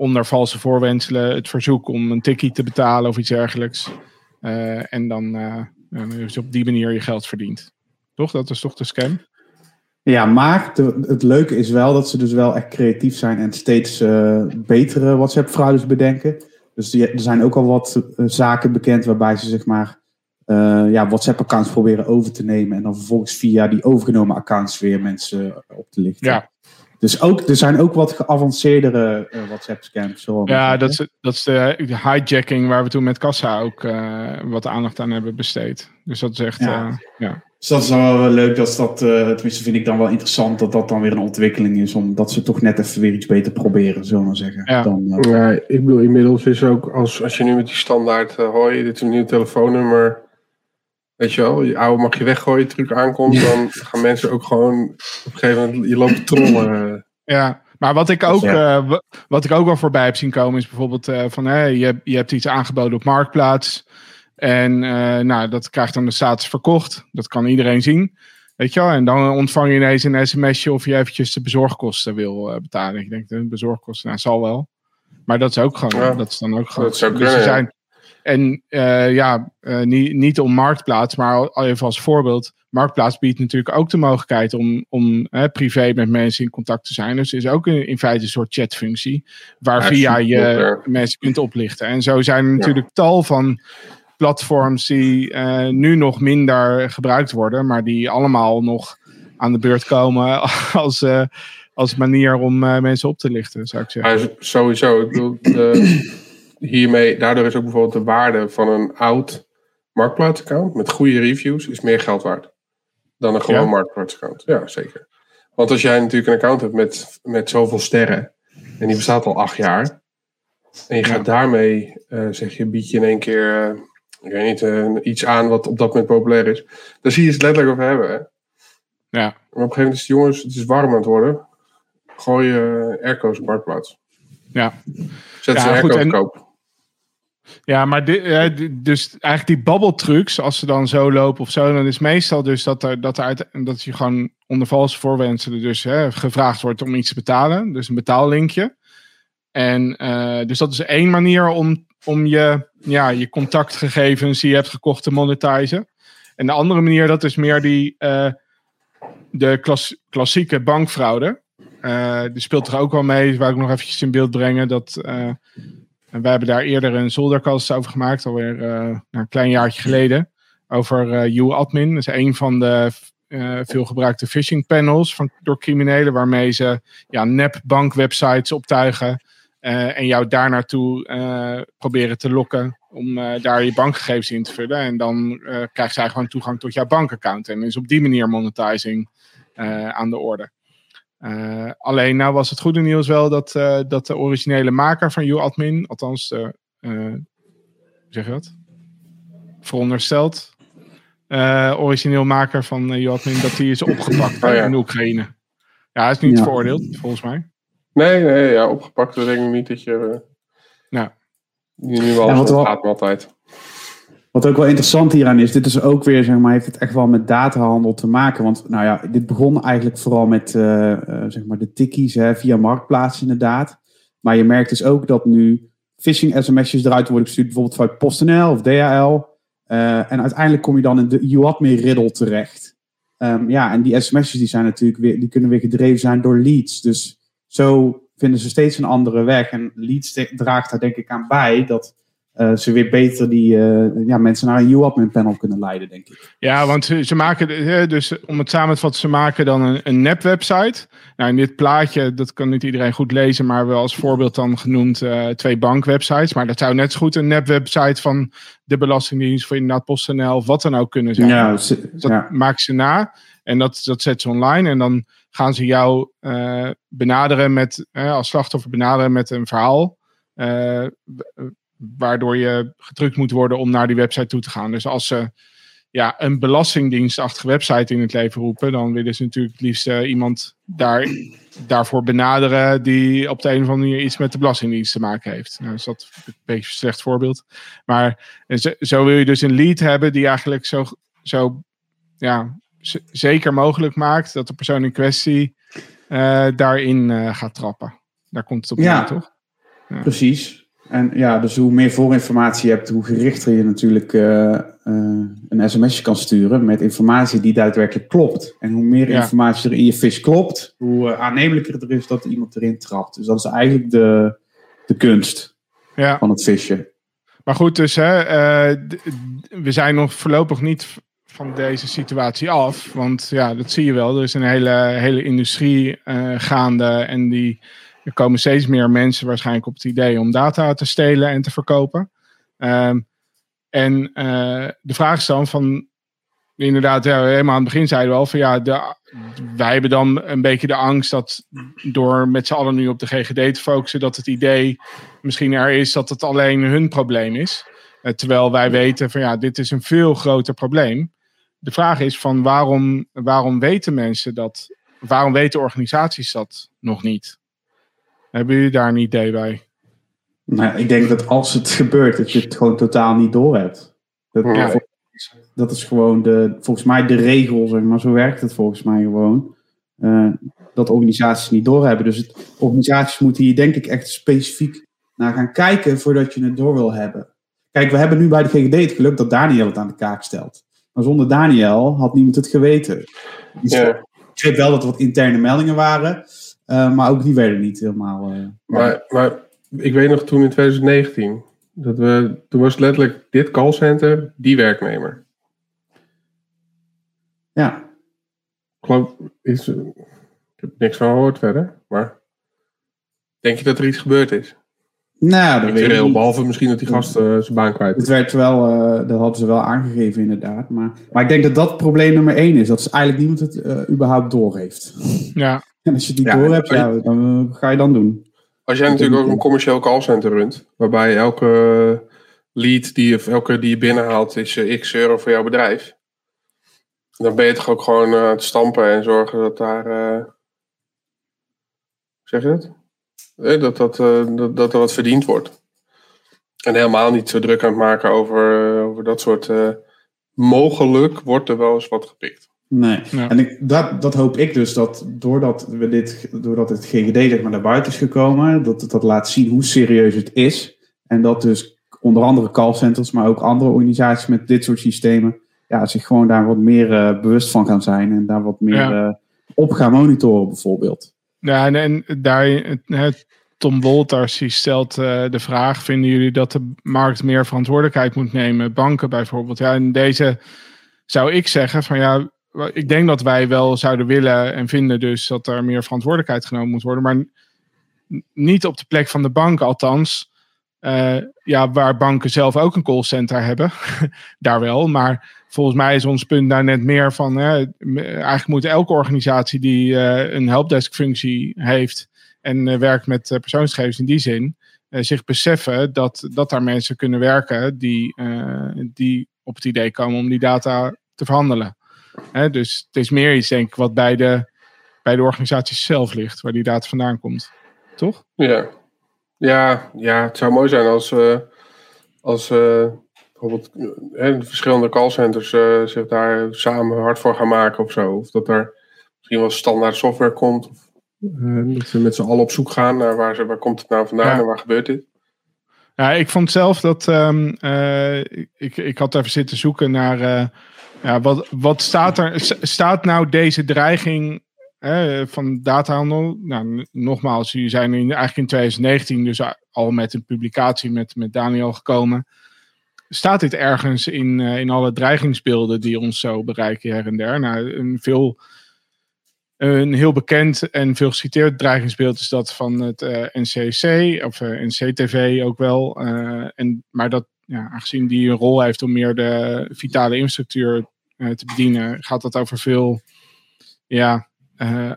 onder valse voorwenselen het verzoek om een tikkie te betalen of iets dergelijks. Uh, en dan uh, op die manier je geld verdient. Toch? Dat is toch de scam? Ja, maar het leuke is wel dat ze dus wel echt creatief zijn en steeds uh, betere WhatsApp-fraudes bedenken. Dus die, er zijn ook al wat zaken bekend waarbij ze zeg maar ja, WhatsApp-accounts proberen over te nemen. En dan vervolgens via die overgenomen accounts weer mensen op te lichten. Ja. Dus ook, er zijn ook wat geavanceerdere uh, WhatsApp-scams. Ja, dat is, dat is de, hijacking waar we toen met Kassa ook uh, wat aandacht aan hebben besteed. Dus dat is echt. Ja. Uh, ja. Dus dat is wel leuk, dat dat, tenminste vind ik dan wel interessant, dat dat dan weer een ontwikkeling is. Omdat ze toch net even weer iets beter proberen, zullen we maar zeggen. Ja. Dan, ja, ik bedoel, inmiddels is ook, als, als je nu met die standaard, hoor dit is een nieuw telefoonnummer Weet je wel, je oude mag je weggooien, truc aankomt, dan gaan mensen ook gewoon op een gegeven moment, je loopt trollen. Ja, maar wat ik ook, uh, wat ik ook wel voorbij heb zien komen is bijvoorbeeld uh, van hey, je, je hebt iets aangeboden op Marktplaats. En uh, nou, dat krijgt dan de status verkocht. Dat kan iedereen zien. Weet je wel? En dan ontvang je ineens een sms'je of je eventjes de bezorgkosten wil betalen. Ik denk, de bezorgkosten, nou, zal wel. Maar dat is ook gewoon, dat is dan ook gewoon. Dat zou dus kunnen, zijn, en uh, ja, uh, niet, niet om Marktplaats, maar al even als voorbeeld. Marktplaats biedt natuurlijk ook de mogelijkheid om, om privé met mensen in contact te zijn. Dus er is ook in, in feite een soort chatfunctie. Waar via je mensen kunt oplichten. En zo zijn er natuurlijk tal van platforms die uh, nu nog minder gebruikt worden. Maar die allemaal nog aan de beurt komen als, als manier om mensen op te lichten, zou ik zeggen. Sowieso. Ik bedoel, hiermee, daardoor is ook bijvoorbeeld de waarde van een oud marktplaatsaccount met goede reviews is meer geld waard dan een gewoon ja? marktplaatsaccount. Ja, zeker. Want als jij natuurlijk een account hebt met, met zoveel sterren en die bestaat al acht jaar en je gaat daarmee, uh, zeg je, bied je in één keer, uh, ik weet niet, uh, iets aan wat op dat moment populair is, dan zie je het letterlijk over hebben. Hè? Ja. Maar op een gegeven moment is het, jongens, het is warm aan het worden. Gooi je airco's op marktplaats. Ja. Zet ze airco te koop. Ja, maar dus eigenlijk die babbeltrucs, als ze dan zo lopen of zo, dan is meestal dus dat, er, dat, uit, dat je gewoon onder valse voorwenselen dus hè, gevraagd wordt om iets te betalen. Dus een betaallinkje. En uh, dus dat is één manier om, om je, ja, je contactgegevens die je hebt gekocht te monetizen. En de andere manier, dat is meer die, uh, de klas, klassieke bankfraude. Uh, die speelt er ook wel mee, waar ik nog eventjes in beeld brengen. Dat en wij hebben daar eerder een zolderkast over gemaakt, alweer uh, een klein jaartje geleden. Over uh, UAdmin. Dat is een van de uh, veel gebruikte phishing panels van, door criminelen. Waarmee ze ja, nep bankwebsites optuigen. en jou daar naartoe proberen te lokken. Om daar je bankgegevens in te vullen. En dan krijgt zij gewoon toegang tot jouw bankaccount. En is op die manier monetizing aan de orde. Uh, alleen nou was het goede nieuws wel dat, uh, dat de originele maker van UAdmin, althans uh, hoe zeg je dat? Verondersteld, origineel maker van UAdmin, dat die is opgepakt oh, ja. in Oekraïne. Ja, hij is niet veroordeeld, volgens mij. Nee, nee, ja, opgepakt. Dat denk ik niet dat je... Ja. Die nu wel ja, gaat altijd. Wat ook wel interessant hieraan is, dit is ook weer, zeg maar, heeft het echt wel met datahandel te maken. Want nou ja, dit begon eigenlijk vooral met uh, uh, zeg maar de tikkies via Marktplaats inderdaad. Maar je merkt dus ook dat nu phishing sms'jes eruit worden gestuurd, bijvoorbeeld vanuit PostNL of DHL. Uh, en uiteindelijk kom je dan in de UAdmin riddle terecht. Um, ja, en die sms'jes die zijn natuurlijk weer, die kunnen weer gedreven zijn door leads. Dus zo vinden ze steeds een andere weg. En leads draagt daar denk ik aan bij dat uh, ze weer beter die uh, ja, mensen naar een UAdmin panel kunnen leiden, denk ik. Ja, want ze, ze maken, dus om het samen te vatten, ze maken dan een, een nep website. Nou, in dit plaatje, dat kan niet iedereen goed lezen, maar wel als voorbeeld dan genoemd uh, twee bankwebsites. Maar dat zou net zo goed een nep website van de Belastingdienst, voor inderdaad PostNL, of wat dan ook kunnen zijn. Ja, ze, dat ja. ze na en dat, dat zetten ze online en dan gaan ze jou benaderen met, als slachtoffer benaderen met een verhaal waardoor je gedrukt moet worden om naar die website toe te gaan. Dus als ze ja, een belastingdienstachtige website in het leven roepen, dan willen ze natuurlijk het liefst uh, iemand daar, daarvoor benaderen die op de een of andere manier iets met de Belastingdienst te maken heeft. Nou, is dat een beetje een slecht voorbeeld. Maar zo, zo wil je dus een lead hebben die eigenlijk zo, zo ja, zeker mogelijk maakt dat de persoon in kwestie uh, daarin uh, gaat trappen. Daar komt het op ja, neer, toch? Ja. Precies. En ja, dus hoe meer voorinformatie je hebt, hoe gerichter je natuurlijk uh, uh, een sms'je kan sturen met informatie die daadwerkelijk klopt. En hoe meer informatie er in je fish klopt, hoe uh, aannemelijker het er is dat iemand erin trapt. Dus dat is eigenlijk de, de kunst ja. van het visje. Maar goed, dus hè, eh, we zijn nog voorlopig niet van deze situatie af. Want ja, dat zie je wel. Er is een hele, hele industrie gaande. En die, er komen steeds meer mensen waarschijnlijk op het idee om data te stelen en te verkopen. Um, en uh, de vraag is dan van. Inderdaad, ja, helemaal aan het begin zeiden we al van ja, wij hebben dan een beetje de angst dat door met z'n allen nu op de GGD te focussen, dat het idee misschien er is dat het alleen hun probleem is. Uh, terwijl wij weten van ja, dit is een veel groter probleem de vraag is van waarom, waarom weten mensen dat? Waarom weten organisaties dat nog niet? Hebben jullie daar een idee bij? Nou, ik denk dat als het gebeurt, dat je het gewoon totaal niet doorhebt. Dat, ja. dat is gewoon de, volgens mij de regel, zeg maar. Zo werkt het volgens mij gewoon. Uh, dat organisaties niet doorhebben. Dus het, organisaties moeten hier denk ik echt specifiek naar gaan kijken voordat je het door wil hebben. Kijk, we hebben nu bij de GGD het geluk dat Daniel het aan de kaak stelt. Maar zonder Daniel had niemand het geweten. Dus Ik weet wel dat er wat interne meldingen waren, maar ook die werden niet helemaal. Uh, maar, maar ik weet nog toen in 2019, dat we, toen was letterlijk dit callcenter die werknemer. Ja. Ik geloof, is, ik heb niks van gehoord verder, maar denk je dat er iets gebeurd is? Nou, dat weet ik Behalve misschien dat die gast uh, zijn baan kwijt Het werd wel, uh, dat hadden ze wel aangegeven inderdaad. Maar, maar ik denk dat dat probleem nummer één is. Dat is eigenlijk niemand het uh, überhaupt doorheeft. Ja. En als je die ja, door hebt, ja, dan ga je dan doen. Als jij natuurlijk ook een commercieel callcenter runt, waarbij elke lead die, of elke die je binnenhaalt is x euro voor jouw bedrijf. Dan ben je toch ook gewoon aan het stampen en zorgen dat daar... zeg je dat? dat, dat, eh, dat, dat er wat verdiend wordt. En helemaal niet zo druk aan het maken over, eh, over dat soort. Uh, mogelijk wordt er wel eens wat gepikt. Nee, en ik, dat, dat hoop ik dus dat doordat, we dit, doordat het GGD zeg maar naar buiten is gekomen, dat het dat laat zien hoe serieus het is. En dat dus onder andere callcenters, maar ook andere organisaties met dit soort systemen, ja, zich gewoon daar wat meer bewust van gaan zijn en daar wat meer op gaan monitoren, bijvoorbeeld. Ja, en, en daar, Tom Wolters die stelt uh, de vraag: vinden jullie dat de markt meer verantwoordelijkheid moet nemen? Banken bijvoorbeeld. Ja, in deze zou ik zeggen van ja, ik denk dat wij wel zouden willen en vinden dus dat er meer verantwoordelijkheid genomen moet worden, maar niet op de plek van de banken, althans. Uh, ja, waar banken zelf ook een callcenter hebben, daar wel. Maar volgens mij is ons punt daar net meer van. eigenlijk moet elke organisatie die uh, een helpdesk-functie heeft en uh, werkt met persoonsgegevens in die zin, zich beseffen dat, dat daar mensen kunnen werken die, die op het idee komen om die data te verhandelen. Hè, dus het is meer iets, denk ik, wat bij de, bij de organisatie zelf ligt, waar die data vandaan komt. Toch? Ja, ja, ja, het zou mooi zijn als, uh, als uh, bijvoorbeeld uh, verschillende callcenters zich daar samen hard voor gaan maken of zo. Of dat er misschien wel standaard software komt. Of dat ze met z'n allen op zoek gaan naar waar, ze, waar komt het nou vandaan en waar gebeurt dit. Ja, ik vond zelf dat um, ik, ik had even zitten zoeken naar ja, wat, wat staat er? Staat nou deze dreiging van datahandel. Nou, nogmaals, jullie zijn eigenlijk in 2019 dus al met een publicatie met, met Daniel gekomen. Staat dit ergens in, uh, in alle dreigingsbeelden die ons zo bereiken her en der? Nou, een, veel, een heel bekend en veel geciteerd dreigingsbeeld is dat van het uh, eh, NCC of uh, eh, NCTV ook wel. en, maar dat, ja, aangezien die een rol heeft om meer de vitale infrastructuur te bedienen, gaat dat over veel ja, uh,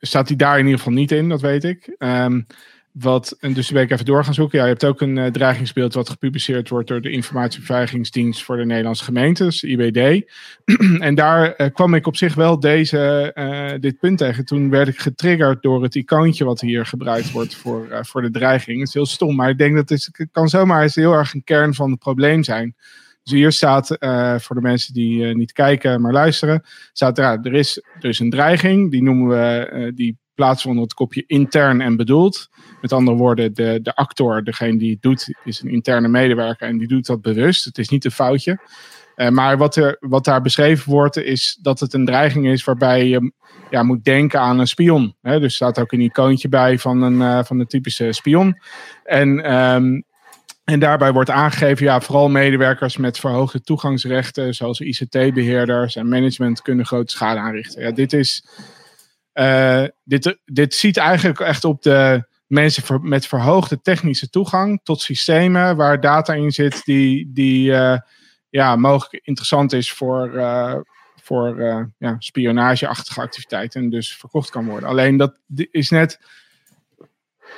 staat hij daar in ieder geval niet in, dat weet ik. Um, wat, en dus ben ik even door gaan zoeken. Ja, je hebt ook een uh, dreigingsbeeld wat gepubliceerd wordt door de Informatiebeveiligingsdienst voor de Nederlandse gemeentes, IBD. en daar kwam ik op zich wel deze, dit punt tegen. Toen werd ik getriggerd door het icoontje wat hier gebruikt wordt voor, voor de dreiging. Het is heel stom, maar ik denk dat het, kan zomaar heel erg een kern van het probleem zijn. Dus hier staat, uh, voor de mensen die uh, niet kijken, maar luisteren, staat er, er is dus een dreiging, die noemen we, uh, die plaatsen onder het kopje intern en bedoeld. Met andere woorden, de, de actor, degene die het doet, is een interne medewerker en die doet dat bewust. Het is niet een foutje. maar wat, er, wat daar beschreven wordt, is dat het een dreiging is waarbij je ja, moet denken aan een spion. Hè? Dus er staat ook een icoontje bij van een, van een typische spion. En um, En daarbij wordt aangegeven, ja, vooral medewerkers met verhoogde toegangsrechten, zoals ICT-beheerders en management, kunnen grote schade aanrichten. Ja, dit is. Uh, dit, dit ziet eigenlijk echt op de mensen met verhoogde technische toegang tot systemen waar data in zit die, die uh, ja, mogelijk interessant is voor, uh, voor ja, spionageachtige activiteiten en dus verkocht kan worden. Alleen dat is net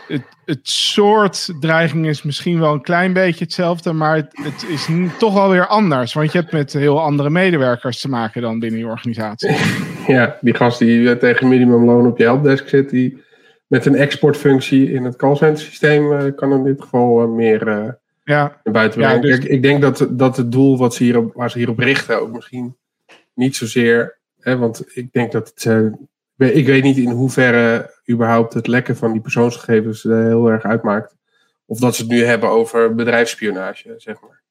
het, het soort dreiging is misschien wel een klein beetje hetzelfde, maar het, het is toch wel weer anders. Want je hebt met heel andere medewerkers te maken dan binnen je organisatie. Ja, die gast die eh, tegen minimumloon op je helpdesk zit, die met een exportfunctie in het callcenter systeem uh, kan in dit geval uh, meer uh, ja. buiten. Ja, dus... ik, ik, denk dat, dat het doel wat ze hierop, waar ze hierop richten ook misschien niet zozeer, hè, want ik denk dat het ik weet niet in hoeverre überhaupt het lekken van die persoonsgegevens heel erg uitmaakt. Of dat ze het nu hebben over bedrijfsspionage, zeg maar.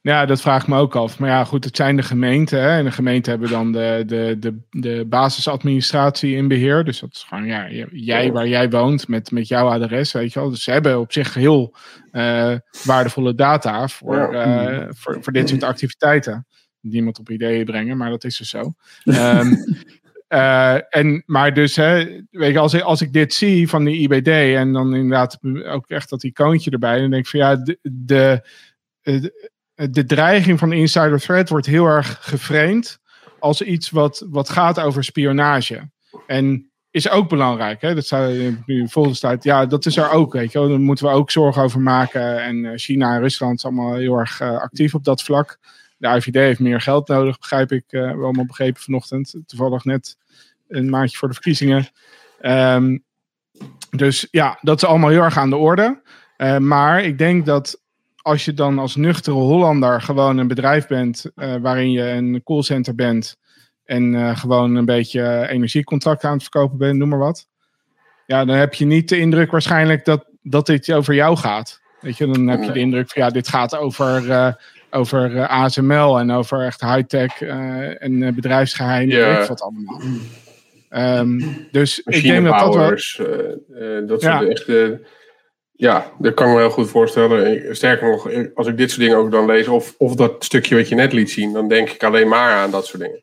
Ja, dat vraag ik me ook af. Maar ja, goed, het zijn de gemeenten. Hè? En de gemeenten hebben dan de, de, de, de basisadministratie in beheer. Dus dat is gewoon ja, jij waar jij woont met, met jouw adres, weet je wel. Dus ze hebben op zich heel uh, waardevolle data voor, uh, voor, voor dit soort activiteiten. Niemand op ideeën brengen, maar dat is dus zo. Um, Uh, en, maar dus, hè, weet je, als ik, als ik dit zie van die IBD en dan inderdaad ook echt dat icoontje erbij, dan denk ik van ja, de, de, de, de dreiging van insider threat wordt heel erg geframed als iets wat, wat gaat over spionage. En is ook belangrijk. Hè? Dat zou nu volgens tijd, ja, dat is er ook. Weet je. Daar moeten we ook zorgen over maken. En eh, China en Rusland zijn allemaal heel erg uh, actief op dat vlak. De IVD heeft meer geld nodig, begrijp ik. Uh, we allemaal begrepen vanochtend. Toevallig net een maandje voor de verkiezingen. Um, dus ja, dat is allemaal heel erg aan de orde. Uh, maar ik denk dat als je dan als nuchtere Hollander gewoon een bedrijf bent uh, waarin je een callcenter bent en uh, gewoon een beetje energiecontracten aan het verkopen bent, noem maar wat. Ja, dan heb je niet de indruk waarschijnlijk dat, dat dit over jou gaat. Weet je, dan heb je de indruk van ja, dit gaat over over uh, ASML en over echt high-tech uh, en uh, bedrijfsgeheimen. Ja. wat allemaal. Um, dus ik denk dat dat wel... dat ja. echt... ja, dat kan ik me heel goed voorstellen. Sterker nog, als ik dit soort dingen ook dan lees... Of, of dat stukje wat je net liet zien... dan denk ik alleen maar aan dat soort dingen.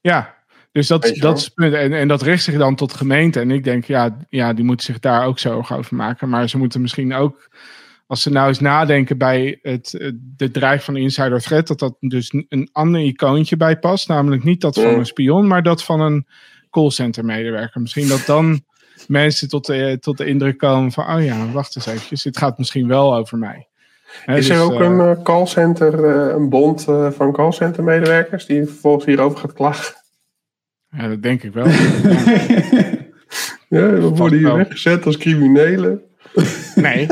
Ja, dus dat, dat is het punt. En, en dat richt zich dan tot gemeente. En ik denk, ja, ja, die moeten zich daar ook zorgen over maken. Maar ze moeten misschien ook als ze nou eens nadenken bij het, de dreig van insider threat, dat dat dus een ander icoontje bij past. Namelijk niet dat van een spion, maar dat van een callcenter medewerker. Misschien dat dan mensen tot de, tot de indruk komen van, oh ja, wacht eens even, dit gaat misschien wel over mij. Is er dus, ook een uh, callcenter, een bond van callcenter medewerkers die vervolgens hierover gaat klagen? Ja, dat denk ik wel. ja, we worden hier weggezet als criminelen. Nee,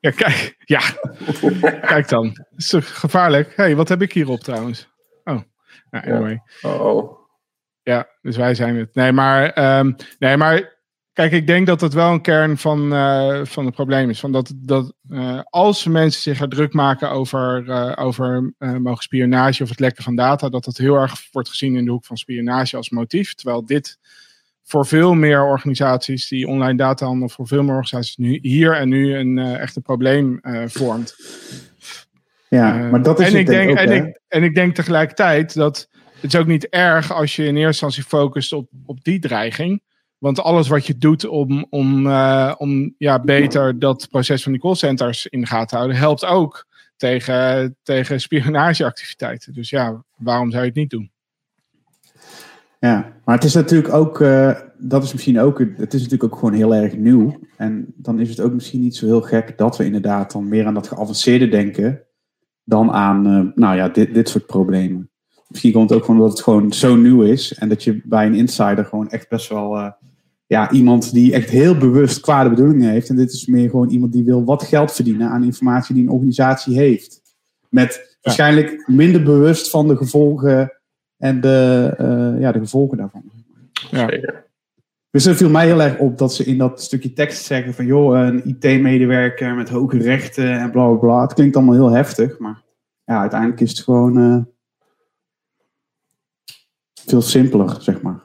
ja, kijk. Ja. kijk dan. Het is toch gevaarlijk? hey, wat heb ik hierop trouwens? Oh. Nou, anyway. Oh. Ja, dus wij zijn het. Nee, maar, um, nee, maar kijk, ik denk dat dat wel een kern van, uh, van het probleem is. Van dat, dat uh, als mensen zich er druk maken over, uh, over mogen spionage of het lekken van data, dat dat heel erg wordt gezien in de hoek van spionage als motief. Terwijl dit voor veel meer organisaties die online data handelen, voor veel meer organisaties nu, hier en nu een uh, echt een probleem uh, vormt. Ja, uh, maar dat is en het ik denk, ook, en, ik, en ik denk tegelijkertijd dat het is ook niet erg als je in eerste instantie focust op, op die dreiging. Want alles wat je doet om, om, om ja, beter dat proces van die callcenters in de gaten te houden, helpt ook tegen, tegen spionageactiviteiten. Dus ja, waarom zou je het niet doen? Ja, maar het is natuurlijk ook, uh, dat is misschien ook, het is natuurlijk ook gewoon heel erg nieuw. En dan is het ook misschien niet zo heel gek dat we inderdaad dan meer aan dat geavanceerde denken dan aan, uh, nou ja, dit, dit soort problemen. Misschien komt het ook gewoon dat het gewoon zo nieuw is en dat je bij een insider gewoon echt best wel, uh, ja, iemand die echt heel bewust kwade bedoelingen heeft. En dit is meer gewoon iemand die wil wat geld verdienen aan informatie die een organisatie heeft. Met waarschijnlijk minder bewust van de gevolgen en de, uh, ja, de gevolgen daarvan. Ja. Dus het viel mij heel erg op dat ze in dat stukje tekst zeggen van joh, een IT-medewerker met hoge rechten en bla bla bla. Het klinkt allemaal heel heftig, maar ja, uiteindelijk is het gewoon uh, veel simpeler, zeg maar.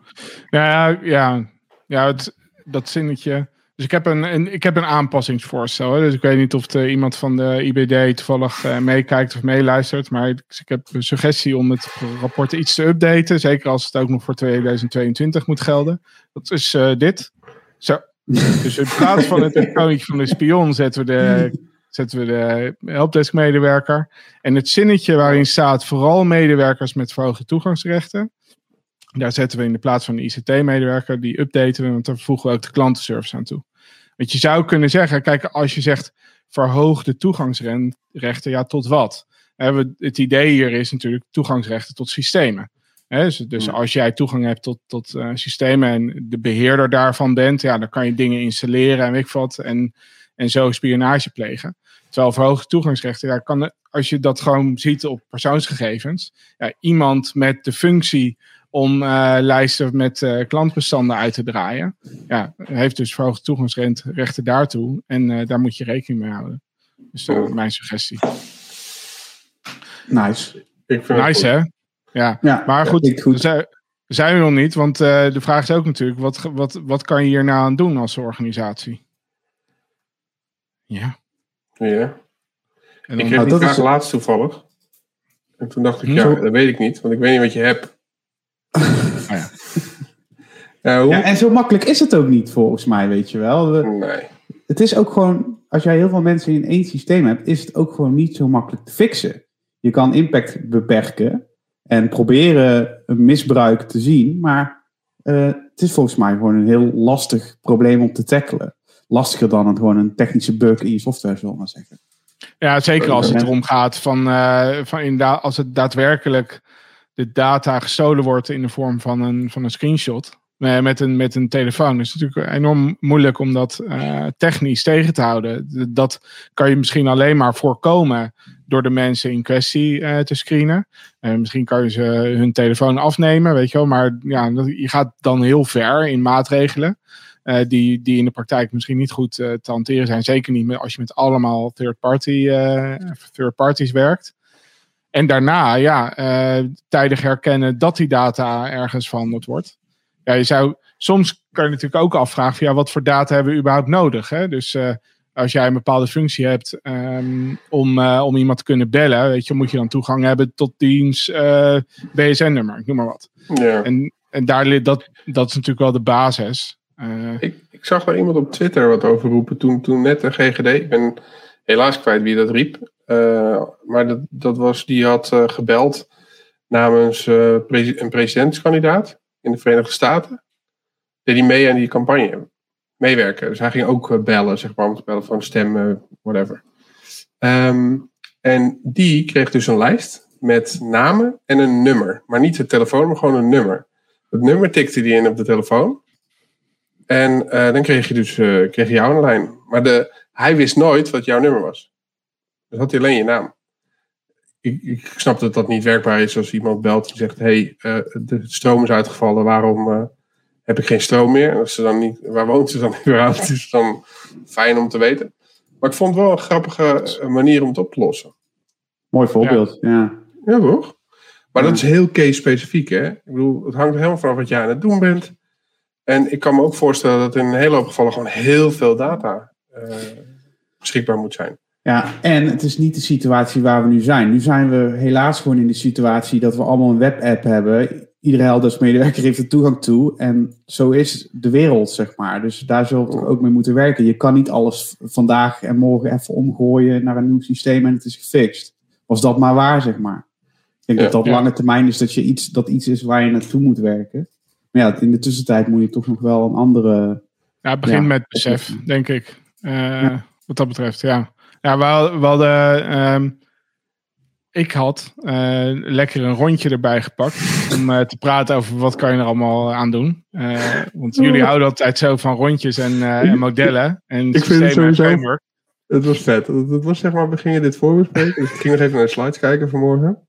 Ja, ja, ja het, dat zinnetje. Dus ik heb een, ik heb een aanpassingsvoorstel. Dus ik weet niet of iemand van de IBD toevallig uh, meekijkt of meeluistert. Maar ik, heb een suggestie om het rapport iets te updaten. Zeker als het ook nog voor 2022 moet gelden. Dat is uh, dit. Zo. dus in plaats van het icoontje van de spion zetten we de, zetten we de helpdesk medewerker. En het zinnetje waarin staat vooral medewerkers met verhoogde toegangsrechten. Daar zetten we in de plaats van de ICT-medewerker, die updaten we, want daar voegen we ook de klantenservice aan toe. Want je zou kunnen zeggen, kijk, als je zegt verhoogde toegangsrechten, ja, tot wat? Het idee hier is natuurlijk toegangsrechten tot systemen. Dus, dus als jij toegang hebt tot, tot uh, systemen en de beheerder daarvan bent, ja, dan kan je dingen installeren en weet ik wat, en, en zo spionage plegen. Terwijl verhoogde toegangsrechten, ja, kan, als je dat gewoon ziet op persoonsgegevens, ja, iemand met de functie om uh, lijsten met uh, klantbestanden uit te draaien. Ja, heeft dus verhoogde toegangsrechten daartoe. En uh, daar moet je rekening mee houden. Dus mijn suggestie. Nice. Ik vind nice, hè? Ja. ja. maar goed, goed. Zijn, zijn we nog niet. Want de vraag is ook natuurlijk, wat, wat, wat kan je hier nou aan doen als organisatie? Ja. Ja. En dan, ik kreeg nou, die vraag is... laatst toevallig. En toen dacht ik, hm? ja, dat weet ik niet. Want ik weet niet wat je hebt. Oh ja. Ja, ja, en zo makkelijk is het ook niet, volgens mij, weet je wel. nee. Het is ook gewoon, als jij heel veel mensen in één systeem hebt, is het ook gewoon niet zo makkelijk te fixen. Je kan impact beperken en proberen een misbruik te zien, maar uh, het is volgens mij gewoon een heel lastig probleem om te tackelen. Lastiger dan het gewoon een technische bug in je software, zullen we maar zeggen. Ja, zeker als het erom gaat van, uh, van inderdaad, als het daadwerkelijk de data gestolen wordt in de vorm van een, van een screenshot. Eh, met een, met een telefoon. Is natuurlijk enorm moeilijk om dat uh, technisch tegen te houden. Dat kan je misschien alleen maar voorkomen door de mensen in kwestie uh, te screenen. misschien kan je ze hun telefoon afnemen, weet je wel. Maar ja, je gaat dan heel ver in maatregelen. die, die in de praktijk misschien niet goed te hanteren zijn. Zeker niet als je met allemaal third, party, third parties werkt. En daarna, ja, uh, tijdig herkennen dat die data ergens veranderd wordt. Ja, je zou, soms kan je natuurlijk ook afvragen, van, ja, wat voor data hebben we überhaupt nodig? Hè? Dus uh, als jij een bepaalde functie hebt um, om, uh, om iemand te kunnen bellen, weet je, moet je dan toegang hebben tot diens BSN-nummer, ik noem maar wat. Ja. En, en daar, dat, dat is natuurlijk wel de basis. Ik, ik, zag wel iemand op Twitter wat over roepen toen, toen net de GGD, ik ben helaas kwijt wie dat riep, uh, maar dat, dat was, die had uh, gebeld namens presi een presidentskandidaat in de Verenigde Staten. Deed hij mee aan die campagne. Meewerken. Dus hij ging ook bellen, zeg maar, om te bellen van stem, whatever. Um, en die kreeg dus een lijst met namen en een nummer. Maar niet het telefoon, maar gewoon een nummer. Het nummer tikte hij in op de telefoon. En dan kreeg je dus kreeg je jou een lijn. Maar de, hij wist nooit wat jouw nummer was. Dan had hij alleen je naam. Ik, ik snap dat dat niet werkbaar is als iemand belt en zegt: hey, uh, de stroom is uitgevallen, waarom uh, heb ik geen stroom meer? En als ze dan niet, waar woont ze dan überhaupt? Het is dan fijn om te weten. Maar ik vond het wel een grappige eh, manier om het op te lossen. Mooi voorbeeld, ja. Ja, ja toch? Maar dat is heel case-specifiek, hè? Ik bedoel, het hangt helemaal vanaf wat jij aan het doen bent. En ik kan me ook voorstellen dat in een hele hoop gevallen gewoon heel veel data beschikbaar moet zijn. Ja, en het is niet de situatie waar we nu zijn. Nu zijn we helaas gewoon in de situatie dat we allemaal een webapp hebben. Iedere heldersmedewerker heeft er toegang toe. En zo is de wereld, zeg maar. Dus daar zullen we ook mee moeten werken. Je kan niet alles vandaag en morgen even omgooien naar een nieuw systeem en het is gefixt. Was dat maar waar, zeg maar. Ik denk dat dat lange termijn is dat, je iets, dat iets is waar je naartoe moet werken. Maar ja, in de tussentijd moet je toch nog wel een andere... Ja, begin ja, met besef, denk ik. Uh, wat dat betreft, ja. Ja, we, we hadden. Um, ik had uh, lekker een rondje erbij gepakt. Om uh, te praten over wat kan je er allemaal aan doen. Uh, want jullie houden altijd zo van rondjes en, en modellen. En ik vind het sowieso. Het was vet. Het was zeg maar, we gingen dit voorbespreken. Dus ik ging nog even naar de slides kijken vanmorgen.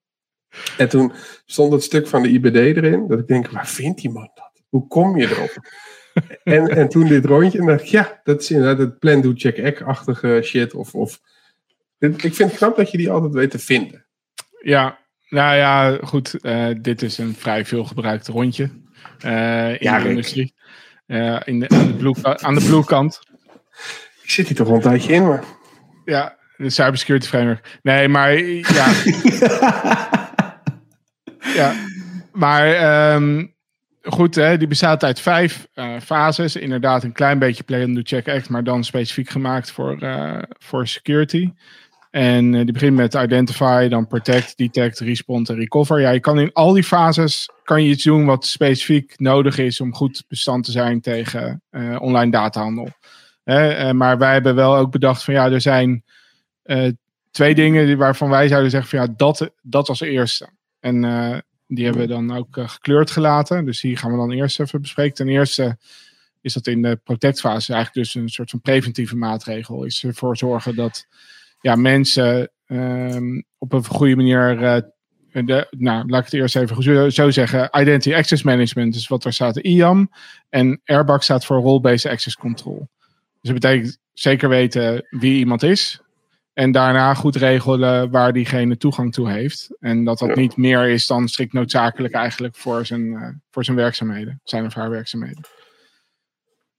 En toen stond het stuk van de IBD erin. Dat ik denk, waar vindt die man dat? Hoe kom je erop? En, en toen dit rondje, en dacht ik, ja, dat is inderdaad het plan, do, check, act-achtige shit. Of, of, ik vind het knap dat je die altijd weet te vinden. Ja, nou ja, goed. Uh, dit is een vrij veel gebruikt rondje uh, in ja, de industrie. Uh, in de, aan, de blue, aan de blue kant. Ik zit hier toch al een tijdje in, maar... Ja, de cybersecurity framework. Nee, maar ja. ja, maar ehm, goed, hè, die bestaat uit vijf uh, fases. Inderdaad, een klein beetje play and do check act, maar dan specifiek gemaakt voor, uh, voor security. En uh, die begint met identify, dan protect, detect, respond en recover. Ja, je kan in al die fases kan je iets doen wat specifiek nodig is om goed bestand te zijn tegen online datahandel. maar wij hebben wel ook bedacht van ja, er zijn twee dingen waarvan wij zouden zeggen van ja, dat, dat als eerste. En die hebben we dan ook uh, gekleurd gelaten. Dus die gaan we dan eerst even bespreken. Ten eerste is dat in de protectfase eigenlijk dus een soort van preventieve maatregel. Is ervoor zorgen dat ja, mensen um, op een goede manier. Uh, de, nou, laat ik het eerst even zo zeggen. Identity Access Management is wat er staat, IAM. En Airbag staat voor Role-Based Access Control. Dus dat betekent zeker weten wie iemand is. En daarna goed regelen waar diegene toegang toe heeft. En dat dat niet meer is dan strikt noodzakelijk eigenlijk voor zijn, uh, voor zijn werkzaamheden. Zijn of haar werkzaamheden.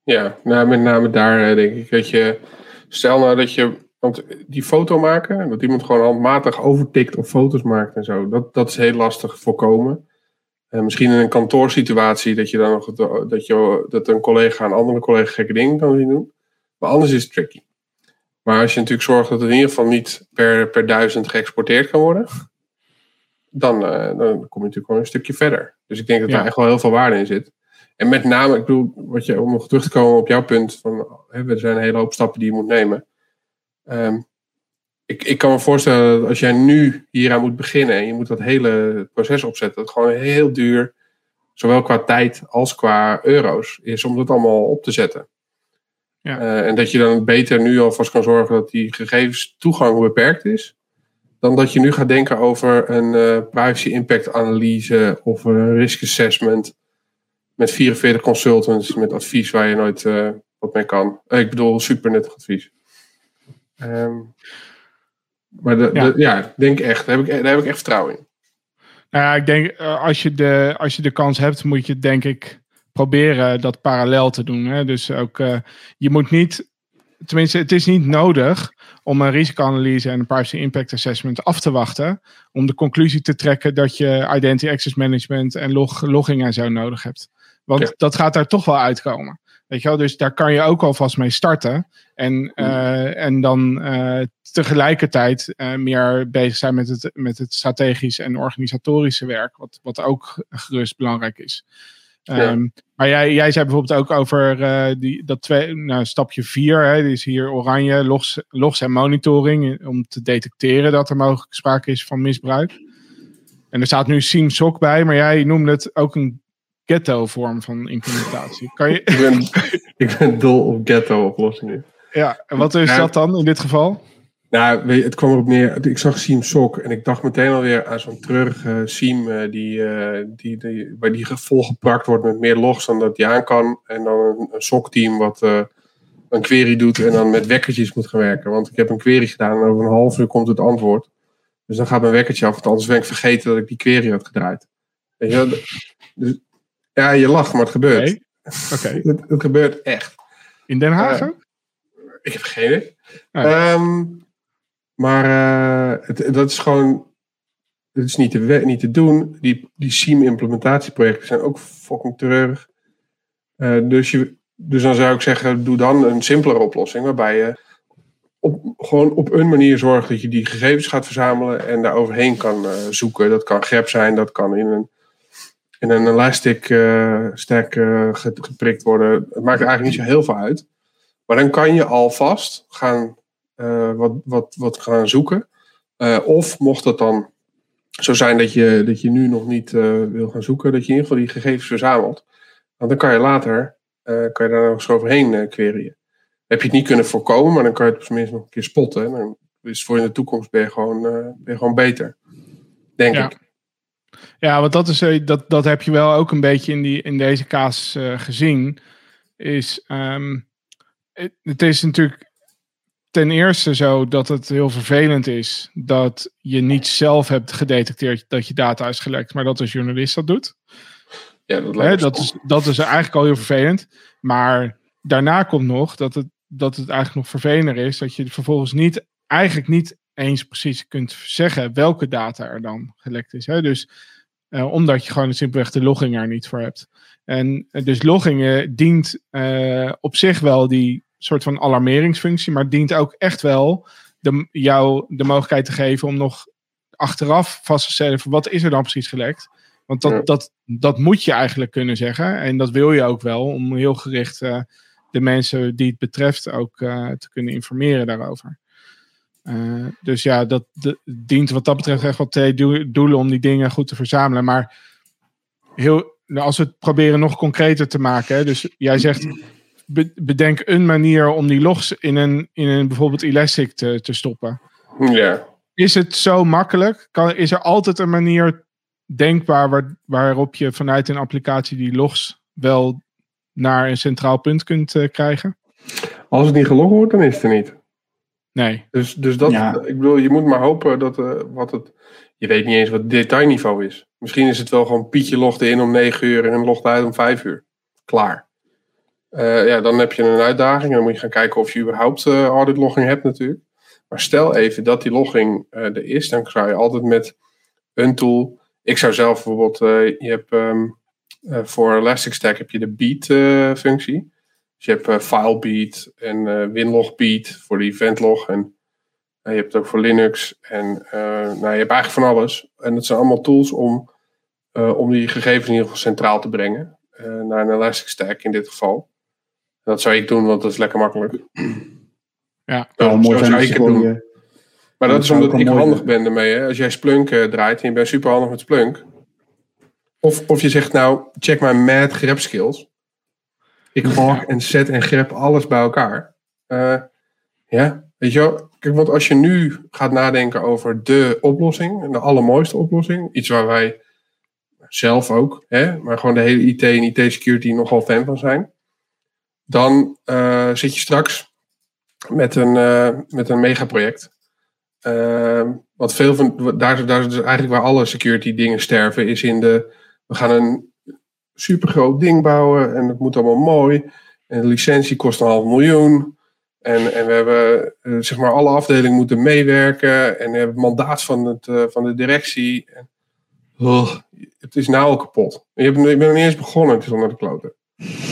Ja, nou, met name daar uh, denk ik dat je... Stel nou dat je... Want die foto maken, dat iemand gewoon handmatig overtikt of foto's maakt en zo. Dat, dat is heel lastig voorkomen. Uh, misschien in een kantoorsituatie dat je dan nog... Dat, je, dat een collega een andere collega gekke dingen kan doen. Maar anders is het tricky. Maar als je natuurlijk zorgt dat het in ieder geval niet per, per duizend geëxporteerd kan worden, dan, uh, dan kom je natuurlijk gewoon een stukje verder. Dus ik denk dat daar echt wel heel veel waarde in zit. En met name, ik bedoel, wat je, om nog terug te komen op jouw punt, van, hè, er zijn een hele hoop stappen die je moet nemen. Um, ik, ik kan me voorstellen dat als jij nu hieraan moet beginnen en je moet dat hele proces opzetten, dat gewoon heel duur, zowel qua tijd als qua euro's, is om dat allemaal op te zetten. Ja. Uh, en dat je dan beter nu alvast kan zorgen dat die gegevens toegang beperkt is. Dan dat je nu gaat denken over een uh, privacy impact analyse of een risk assessment. Met 44 consultants met advies waar je nooit uh, wat mee kan. ik bedoel, super nuttig advies. Um, maar de, ja. De, ja, denk echt, daar heb, ik, daar heb ik echt vertrouwen in. Nou ja, ik denk als je, de, als je de kans hebt, moet je denk ik proberen dat parallel te doen. Hè? Dus ook, uh, je moet niet, tenminste, het is niet nodig om een risicoanalyse en een privacy impact assessment af te wachten. Om de conclusie te trekken dat je identity access management en log, logging en zo nodig hebt. Want dat gaat daar toch wel uitkomen. Weet je wel, dus daar kan je ook alvast mee starten. En, uh, en dan uh, tegelijkertijd uh, meer bezig zijn met het, met het strategische en organisatorische werk. Wat, wat ook gerust belangrijk is. Um, maar jij, jij zei bijvoorbeeld ook over uh, die, dat twee, nou, stapje 4, hè, die is hier oranje, logs, logs en monitoring, om te detecteren dat er mogelijk sprake is van misbruik. En er staat nu Seam Sock bij, maar jij noemde het ook een ghetto-vorm van implementatie. Kan je... ik, ben, ik ben dol op ghetto-oplossingen. Ja, en wat is dat dan in dit geval? Nou, het kwam erop neer. Ik zag Siem Sok en ik dacht meteen alweer aan zo'n treurige Siem uh, die, uh, die, die, waar die volgeprakt wordt met meer logs dan dat die aan kan. En dan een, een SOC-team wat uh, een query doet en dan met wekkertjes moet gaan werken. Want ik heb een query gedaan en over een half uur komt het antwoord. Dus dan gaat mijn wekkertje af, want anders ben ik vergeten dat ik die query had gedraaid. Weet je, dus, ja, je lacht, maar het gebeurt. Oké. Okay. het, het, gebeurt echt. In Den Haag? Ik heb geen idee. Um, maar uh, het, dat is gewoon. Het is niet te, niet te doen. Die, die SIEM-implementatieprojecten zijn ook fucking treurig. Uh, dus, je, dus dan zou ik zeggen: doe dan een simpelere oplossing. Waarbij je op, gewoon op een manier zorgt dat je die gegevens gaat verzamelen. en daar overheen kan uh, zoeken. Dat kan grep zijn, dat kan in een, in een elastic stack geprikt worden. Het maakt eigenlijk niet zo heel veel uit. Maar dan kan je alvast gaan uh, wat, wat, wat gaan zoeken. Uh, of mocht het dan zo zijn dat je, dat je nu nog niet uh, wil gaan zoeken, dat je in ieder geval die gegevens verzamelt. Want dan kan je later kan je daar nog eens overheen queryen. Heb je het niet kunnen voorkomen, maar dan kan je het tenminste nog een keer spotten. En dan is voor in de toekomst ben je gewoon, ben je gewoon beter. Denk ja. ik. Ja, want dat, is, dat, dat heb je wel ook een beetje in, die, in deze kaas gezien. Is, um, het, het is natuurlijk ten eerste zo dat het heel vervelend is dat je niet zelf hebt gedetecteerd dat je data is gelekt, maar dat een journalist dat doet. Ja, dat, He, dat, is, dat is eigenlijk al heel vervelend. Maar daarna komt nog dat het dat het eigenlijk nog vervelender is, dat je vervolgens niet, eigenlijk niet eens precies kunt zeggen welke data er dan gelekt is. Dus uh, omdat je gewoon simpelweg de logging er niet voor hebt. En uh, dus logging dient uh, op zich wel die soort van alarmeringsfunctie, maar dient ook echt wel de, jou de mogelijkheid te geven om nog achteraf vast te stellen van wat is er dan precies gelekt. Want dat, Ja. dat, dat moet je eigenlijk kunnen zeggen. En dat wil je ook wel om heel gericht eh, de mensen die het betreft ook eh, te kunnen informeren daarover. Eh, dus ja, dat de- dient wat dat betreft echt wel twee doe- doelen om die dingen goed te verzamelen. Maar heel, nou, als we het proberen nog concreter te maken. hè, Dus jij zegt, be- bedenk een manier om die logs in een, in een bijvoorbeeld Elastic te, te stoppen. Ja. Is het zo makkelijk? Kan, is er altijd een manier denkbaar waar, waarop je vanuit een applicatie die logs wel naar een centraal punt kunt eh, krijgen? Als het niet gelogd wordt, dan is het er niet. Nee. Dus, dus dat, Ja. ik bedoel, je moet maar hopen dat eh, wat het. Je weet niet eens wat het detailniveau is. Misschien is het wel gewoon Pietje logde in om 9 uur en logde uit om 5 uur. Klaar. Eh, ja, dan heb je een uitdaging dan moet je gaan kijken of je überhaupt eh audit logging hebt natuurlijk. Maar stel even dat die logging eh, er is, dan zou je altijd met een tool. Ik zou zelf bijvoorbeeld, eh, je hebt eh, voor Elasticstack heb je de beat eh, functie. Dus je hebt eh, FileBeat en eh WinlogBeat voor de eventlog. En eh, je hebt het ook voor Linux. En eh, nou, je hebt eigenlijk van alles. En dat zijn allemaal tools om, eh, om die gegevens in ieder geval centraal te brengen. eh, naar een Elasticstack in dit geval. Dat zou ik doen, want dat is lekker makkelijk. Ja. Het zou Zo mooi zijn zou als ik het doen. je- Maar dat dat is omdat ik handig ben ermee. Hè? Als jij Splunk eh, draait en je bent super handig met Splunk. Of, of je zegt nou, check mijn mad grep skills. Ik hog en zet en grep alles bij elkaar. Eh, ja, weet je wel. Kijk, want als je nu gaat nadenken over de oplossing. De allermooiste oplossing. Iets waar wij zelf ook, hè, maar gewoon de hele IT en IT-security nogal fan van zijn. Dan eh, zit je straks met een, eh, met een megaproject. Ehm, wat veel van, daar, daar is dus eigenlijk waar alle security dingen sterven, is in de, we gaan een supergroot ding bouwen en het moet allemaal mooi. En de licentie kost een half miljoen. En, en we hebben, eh, zeg maar, alle afdelingen moeten meewerken. En we hebben het mandaat van, het, van de directie. En, Ugh, het is nou al kapot. Je, hebt, je bent nog niet eens begonnen, het is onder de kloten.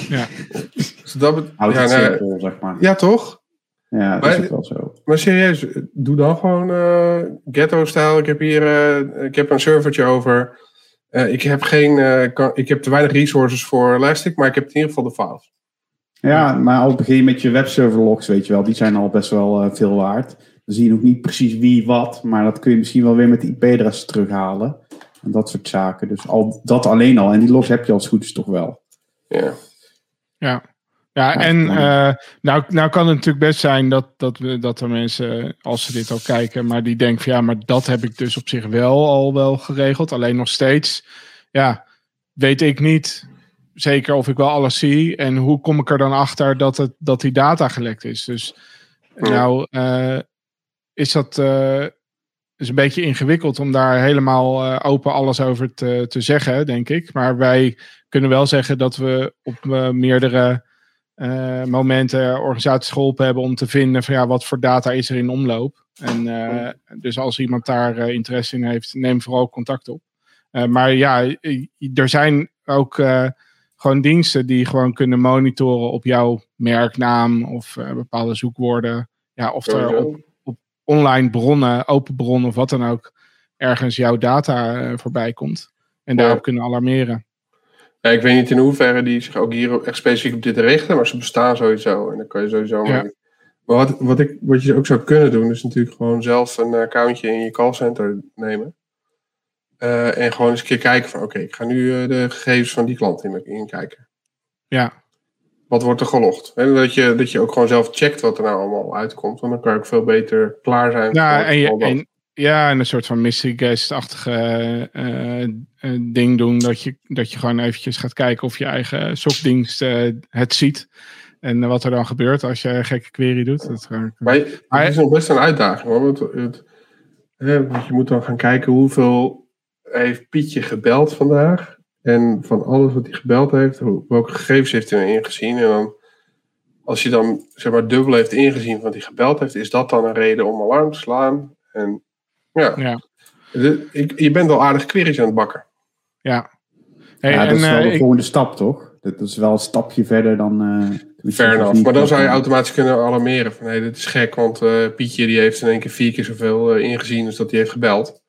Ja. Dus dat bet- Houdt ja, het nou, simpel, zeg maar. ja, toch? Ja, dat Maar- is ook wel zo. Maar serieus, doe dan gewoon eh, ghetto-stijl. Ik heb hier eh, ik heb een servertje over. Eh, ik, heb geen, eh, kan, ik heb te weinig resources voor Elastic, maar ik heb in ieder geval de files. Ja, maar al begin je met je webserver logs, weet je wel, die zijn al best wel eh, veel waard. Dan zie je nog niet precies wie wat, maar dat kun je misschien wel weer met de IP-adres terughalen. En dat soort zaken. Dus al, dat alleen al. En die logs heb je als het goed is toch wel. Ja. Ja. Ja, en uh, nou, nou kan het natuurlijk best zijn dat, dat, we, dat er mensen, als ze dit al kijken, maar die denken van ja, maar dat heb ik dus op zich wel al wel geregeld. Alleen nog steeds, ja, weet ik niet zeker of ik wel alles zie. En hoe kom ik er dan achter dat, het, dat die data gelekt is. Dus nou uh, is dat uh, is een beetje ingewikkeld om daar helemaal open alles over te, te zeggen, denk ik. Maar wij kunnen wel zeggen dat we op meerdere uh, momenten organisaties geholpen hebben om te vinden van ja, wat voor data is er in omloop. En uh, dus als iemand daar uh, interesse in heeft, neem vooral contact op. maar ja, er zijn ook gewoon diensten die gewoon kunnen monitoren op jouw merknaam of bepaalde zoekwoorden. Ja, of er op, op, online bronnen, open bronnen of wat dan ook, ergens jouw data voorbij komt. En daarop kunnen alarmeren. Ja, ik weet niet in hoeverre die zich ook hier echt specifiek op dit richten, maar ze bestaan sowieso. En dan kan je sowieso. Ja. Mee. Maar wat, wat, ik, wat je ook zou kunnen doen, is natuurlijk gewoon zelf een accountje in je callcenter nemen. Uh, en gewoon eens een keer kijken van, oké, okay, ik ga nu uh, de gegevens van die klant in, in kijken. Ja. Wat wordt er gelogd? En dat je, dat je ook gewoon zelf checkt wat er nou allemaal uitkomt. Want dan kan je ook veel beter klaar zijn. Ja, en, je, en, ja, en een soort van mystery guest-achtige uh, ding doen. Dat je, dat je gewoon eventjes gaat kijken of je eigen SOC-dienst het ziet. En wat er dan gebeurt als je een gekke query doet. Dat, maar het maar, is nog best een uitdaging hoor. Want, het, want je moet dan gaan kijken hoeveel heeft Pietje gebeld vandaag. En van alles wat hij gebeld heeft, welke gegevens heeft hij nou ingezien. En dan als je dan zeg maar dubbel heeft ingezien van die gebeld heeft, is dat dan een reden om alarm te slaan? En ja, Ja. De- ik, je bent al aardig queries aan het bakken. Ja. Hey, ja, dat en, is wel eh, de ik- volgende stap, toch? Dat is wel een stapje verder dan... eh Fair enough. Maar dan zou je automatisch kunnen alarmeren van hé, dit is gek, want eh, Pietje die heeft in één keer vier keer zoveel ingezien als dat hij heeft gebeld.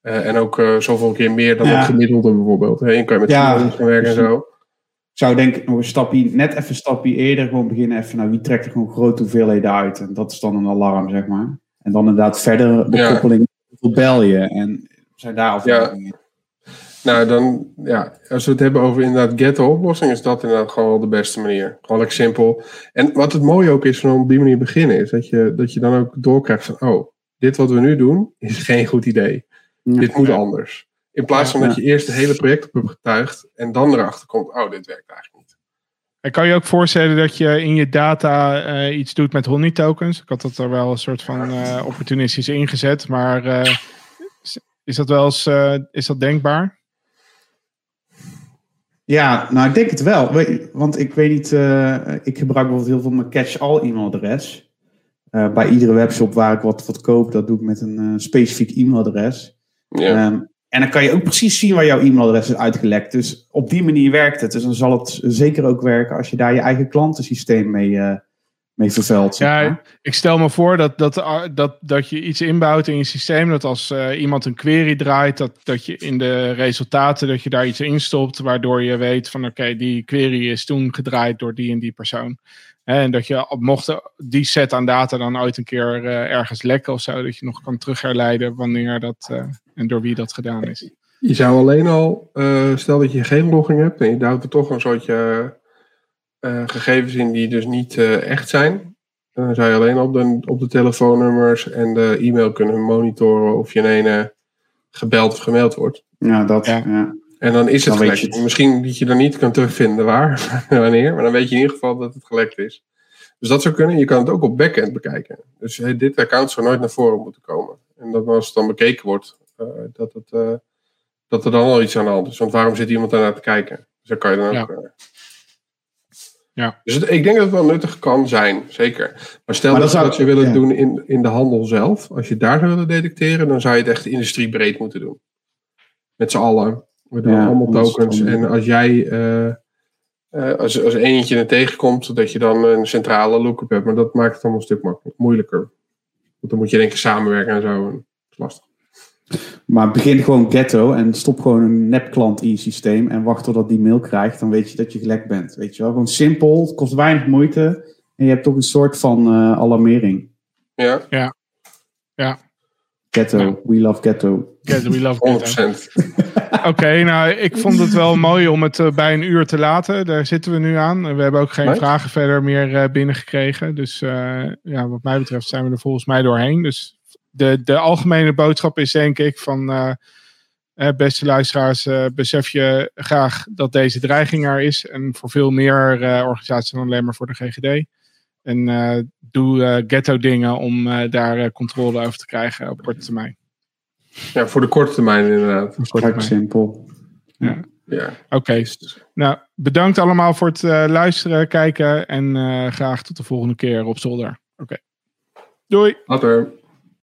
Eh, en ook eh, zoveel keer meer dan Ja. het gemiddelde bijvoorbeeld. Je kan je met Ja, gaan werken en zo. Ik zou denk ik nog een stapje, net even een stapje eerder gewoon beginnen. Even, nou, wie trekt er gewoon grote hoeveelheden uit? En dat is dan een alarm, zeg maar. En dan inderdaad verder de Ja. koppeling. Hoeveel bel je? En zijn daar afwegingen. Nou, dan, ja, als we het hebben over inderdaad ghetto-oplossing, is dat inderdaad gewoon wel de beste manier. Gewoon lekker simpel. En wat het mooie ook is van op die manier beginnen, is dat je, dat je dan ook doorkrijgt van, oh, dit wat we nu doen, is geen goed idee. Ja. Dit moet anders. In plaats van Ja. dat je eerst het hele project op hebt getuigd en dan erachter komt, oh, dit werkt eigenlijk niet. En kan je ook voorstellen dat je in je data eh, iets doet met honey tokens? Ik had dat er wel een soort van eh, opportunistisch ingezet, maar eh, is- dat wel eens eh, is dat denkbaar? Ja, nou ik denk het wel. We- Want ik weet niet, eh, ik gebruik bijvoorbeeld heel veel mijn catch-all e-mailadres. Eh, bij iedere webshop waar ik wat, wat koop, dat doe ik met een eh, specifiek e-mailadres. Ja. Ehm, en dan kan je ook precies zien waar jouw e-mailadres is uitgelekt. Dus op die manier werkt het. Dus dan zal het zeker ook werken als je daar je eigen klantensysteem mee, eh mee vervuilt. Ja, maar. ik stel me voor dat, dat, dat, dat je iets inbouwt in je systeem. Dat als eh, iemand een query draait, dat, dat je in de resultaten dat je daar iets in stopt. Waardoor je weet van oké, die query is toen gedraaid door die en die persoon. Hè, en dat je mocht die set aan data dan ooit een keer eh, ergens lekken of zo. Dat je nog kan terugherleiden wanneer dat eh, en door wie dat gedaan is. Je zou alleen al, eh, stel dat je geen logging hebt en je duwt er toch een soortje eh, gegevens in die dus niet echt zijn. Dan zou je alleen op de, op de telefoonnummers en de e-mail kunnen monitoren of je in ene gebeld of gemaild wordt. ja, dat. Ja. Ja. En dan is het Dan gelekt. je het. Misschien dat je dan niet kan terugvinden waar, wanneer, maar dan weet je in ieder geval dat het gelekt is. Dus dat zou kunnen. Je kan het ook op backend bekijken. Dus hey, dit account zou nooit naar voren moeten komen. En dat als het dan bekeken wordt, eh, dat, het, eh, dat er dan al iets aan de hand is. Want waarom zit iemand daarnaar te kijken? Dus dan kan je dan Ja. ook... eh, Ja. Dus het- ik denk dat het wel nuttig kan zijn, zeker. Maar stel Maar dat, dan dat je willen ja. doen in, in de handel zelf. Als je daar zou willen detecteren, dan zou je het echt industriebreed moeten doen. Met z'n allen. We doen Ja, allemaal tokens. dan- En als jij, eh, eh, als, als eentje er tegenkomt, dat je dan een centrale lookup hebt. Maar dat maakt het allemaal een stuk makkelijk, moeilijker. Want dan moet je denk ik samenwerken en zo. En dat is lastig. Maar begin gewoon ghetto en stop gewoon een nepklant in je systeem en wacht totdat die mail krijgt. Dan weet je dat je gelekt bent. Weet je wel? Gewoon simpel, het kost weinig moeite en je hebt toch een soort van eh, alarmering. Ja, Ghetto, we love ghetto. Get, we love 100%. Ghetto. Oké, nou, ik vond het wel mooi om het eh, bij een uur te laten. Daar zitten we nu aan. We hebben ook geen Nice. vragen verder meer eh, binnengekregen. Dus eh, ja, wat mij betreft zijn we er volgens mij doorheen. Dus de, de algemene boodschap is denk ik van... beste luisteraars, eh, besef je graag dat deze dreiging er is. En voor veel meer eh, organisaties dan alleen maar voor de GGD. En eh, doe eh, ghetto dingen om eh, daar eh, controle over te krijgen op korte termijn. Ja, voor de korte termijn inderdaad. Korte simpel. Ja. Oké, nou bedankt allemaal voor het eh, luisteren, kijken en eh, graag tot de volgende keer op zolder. Oké, doei! Later.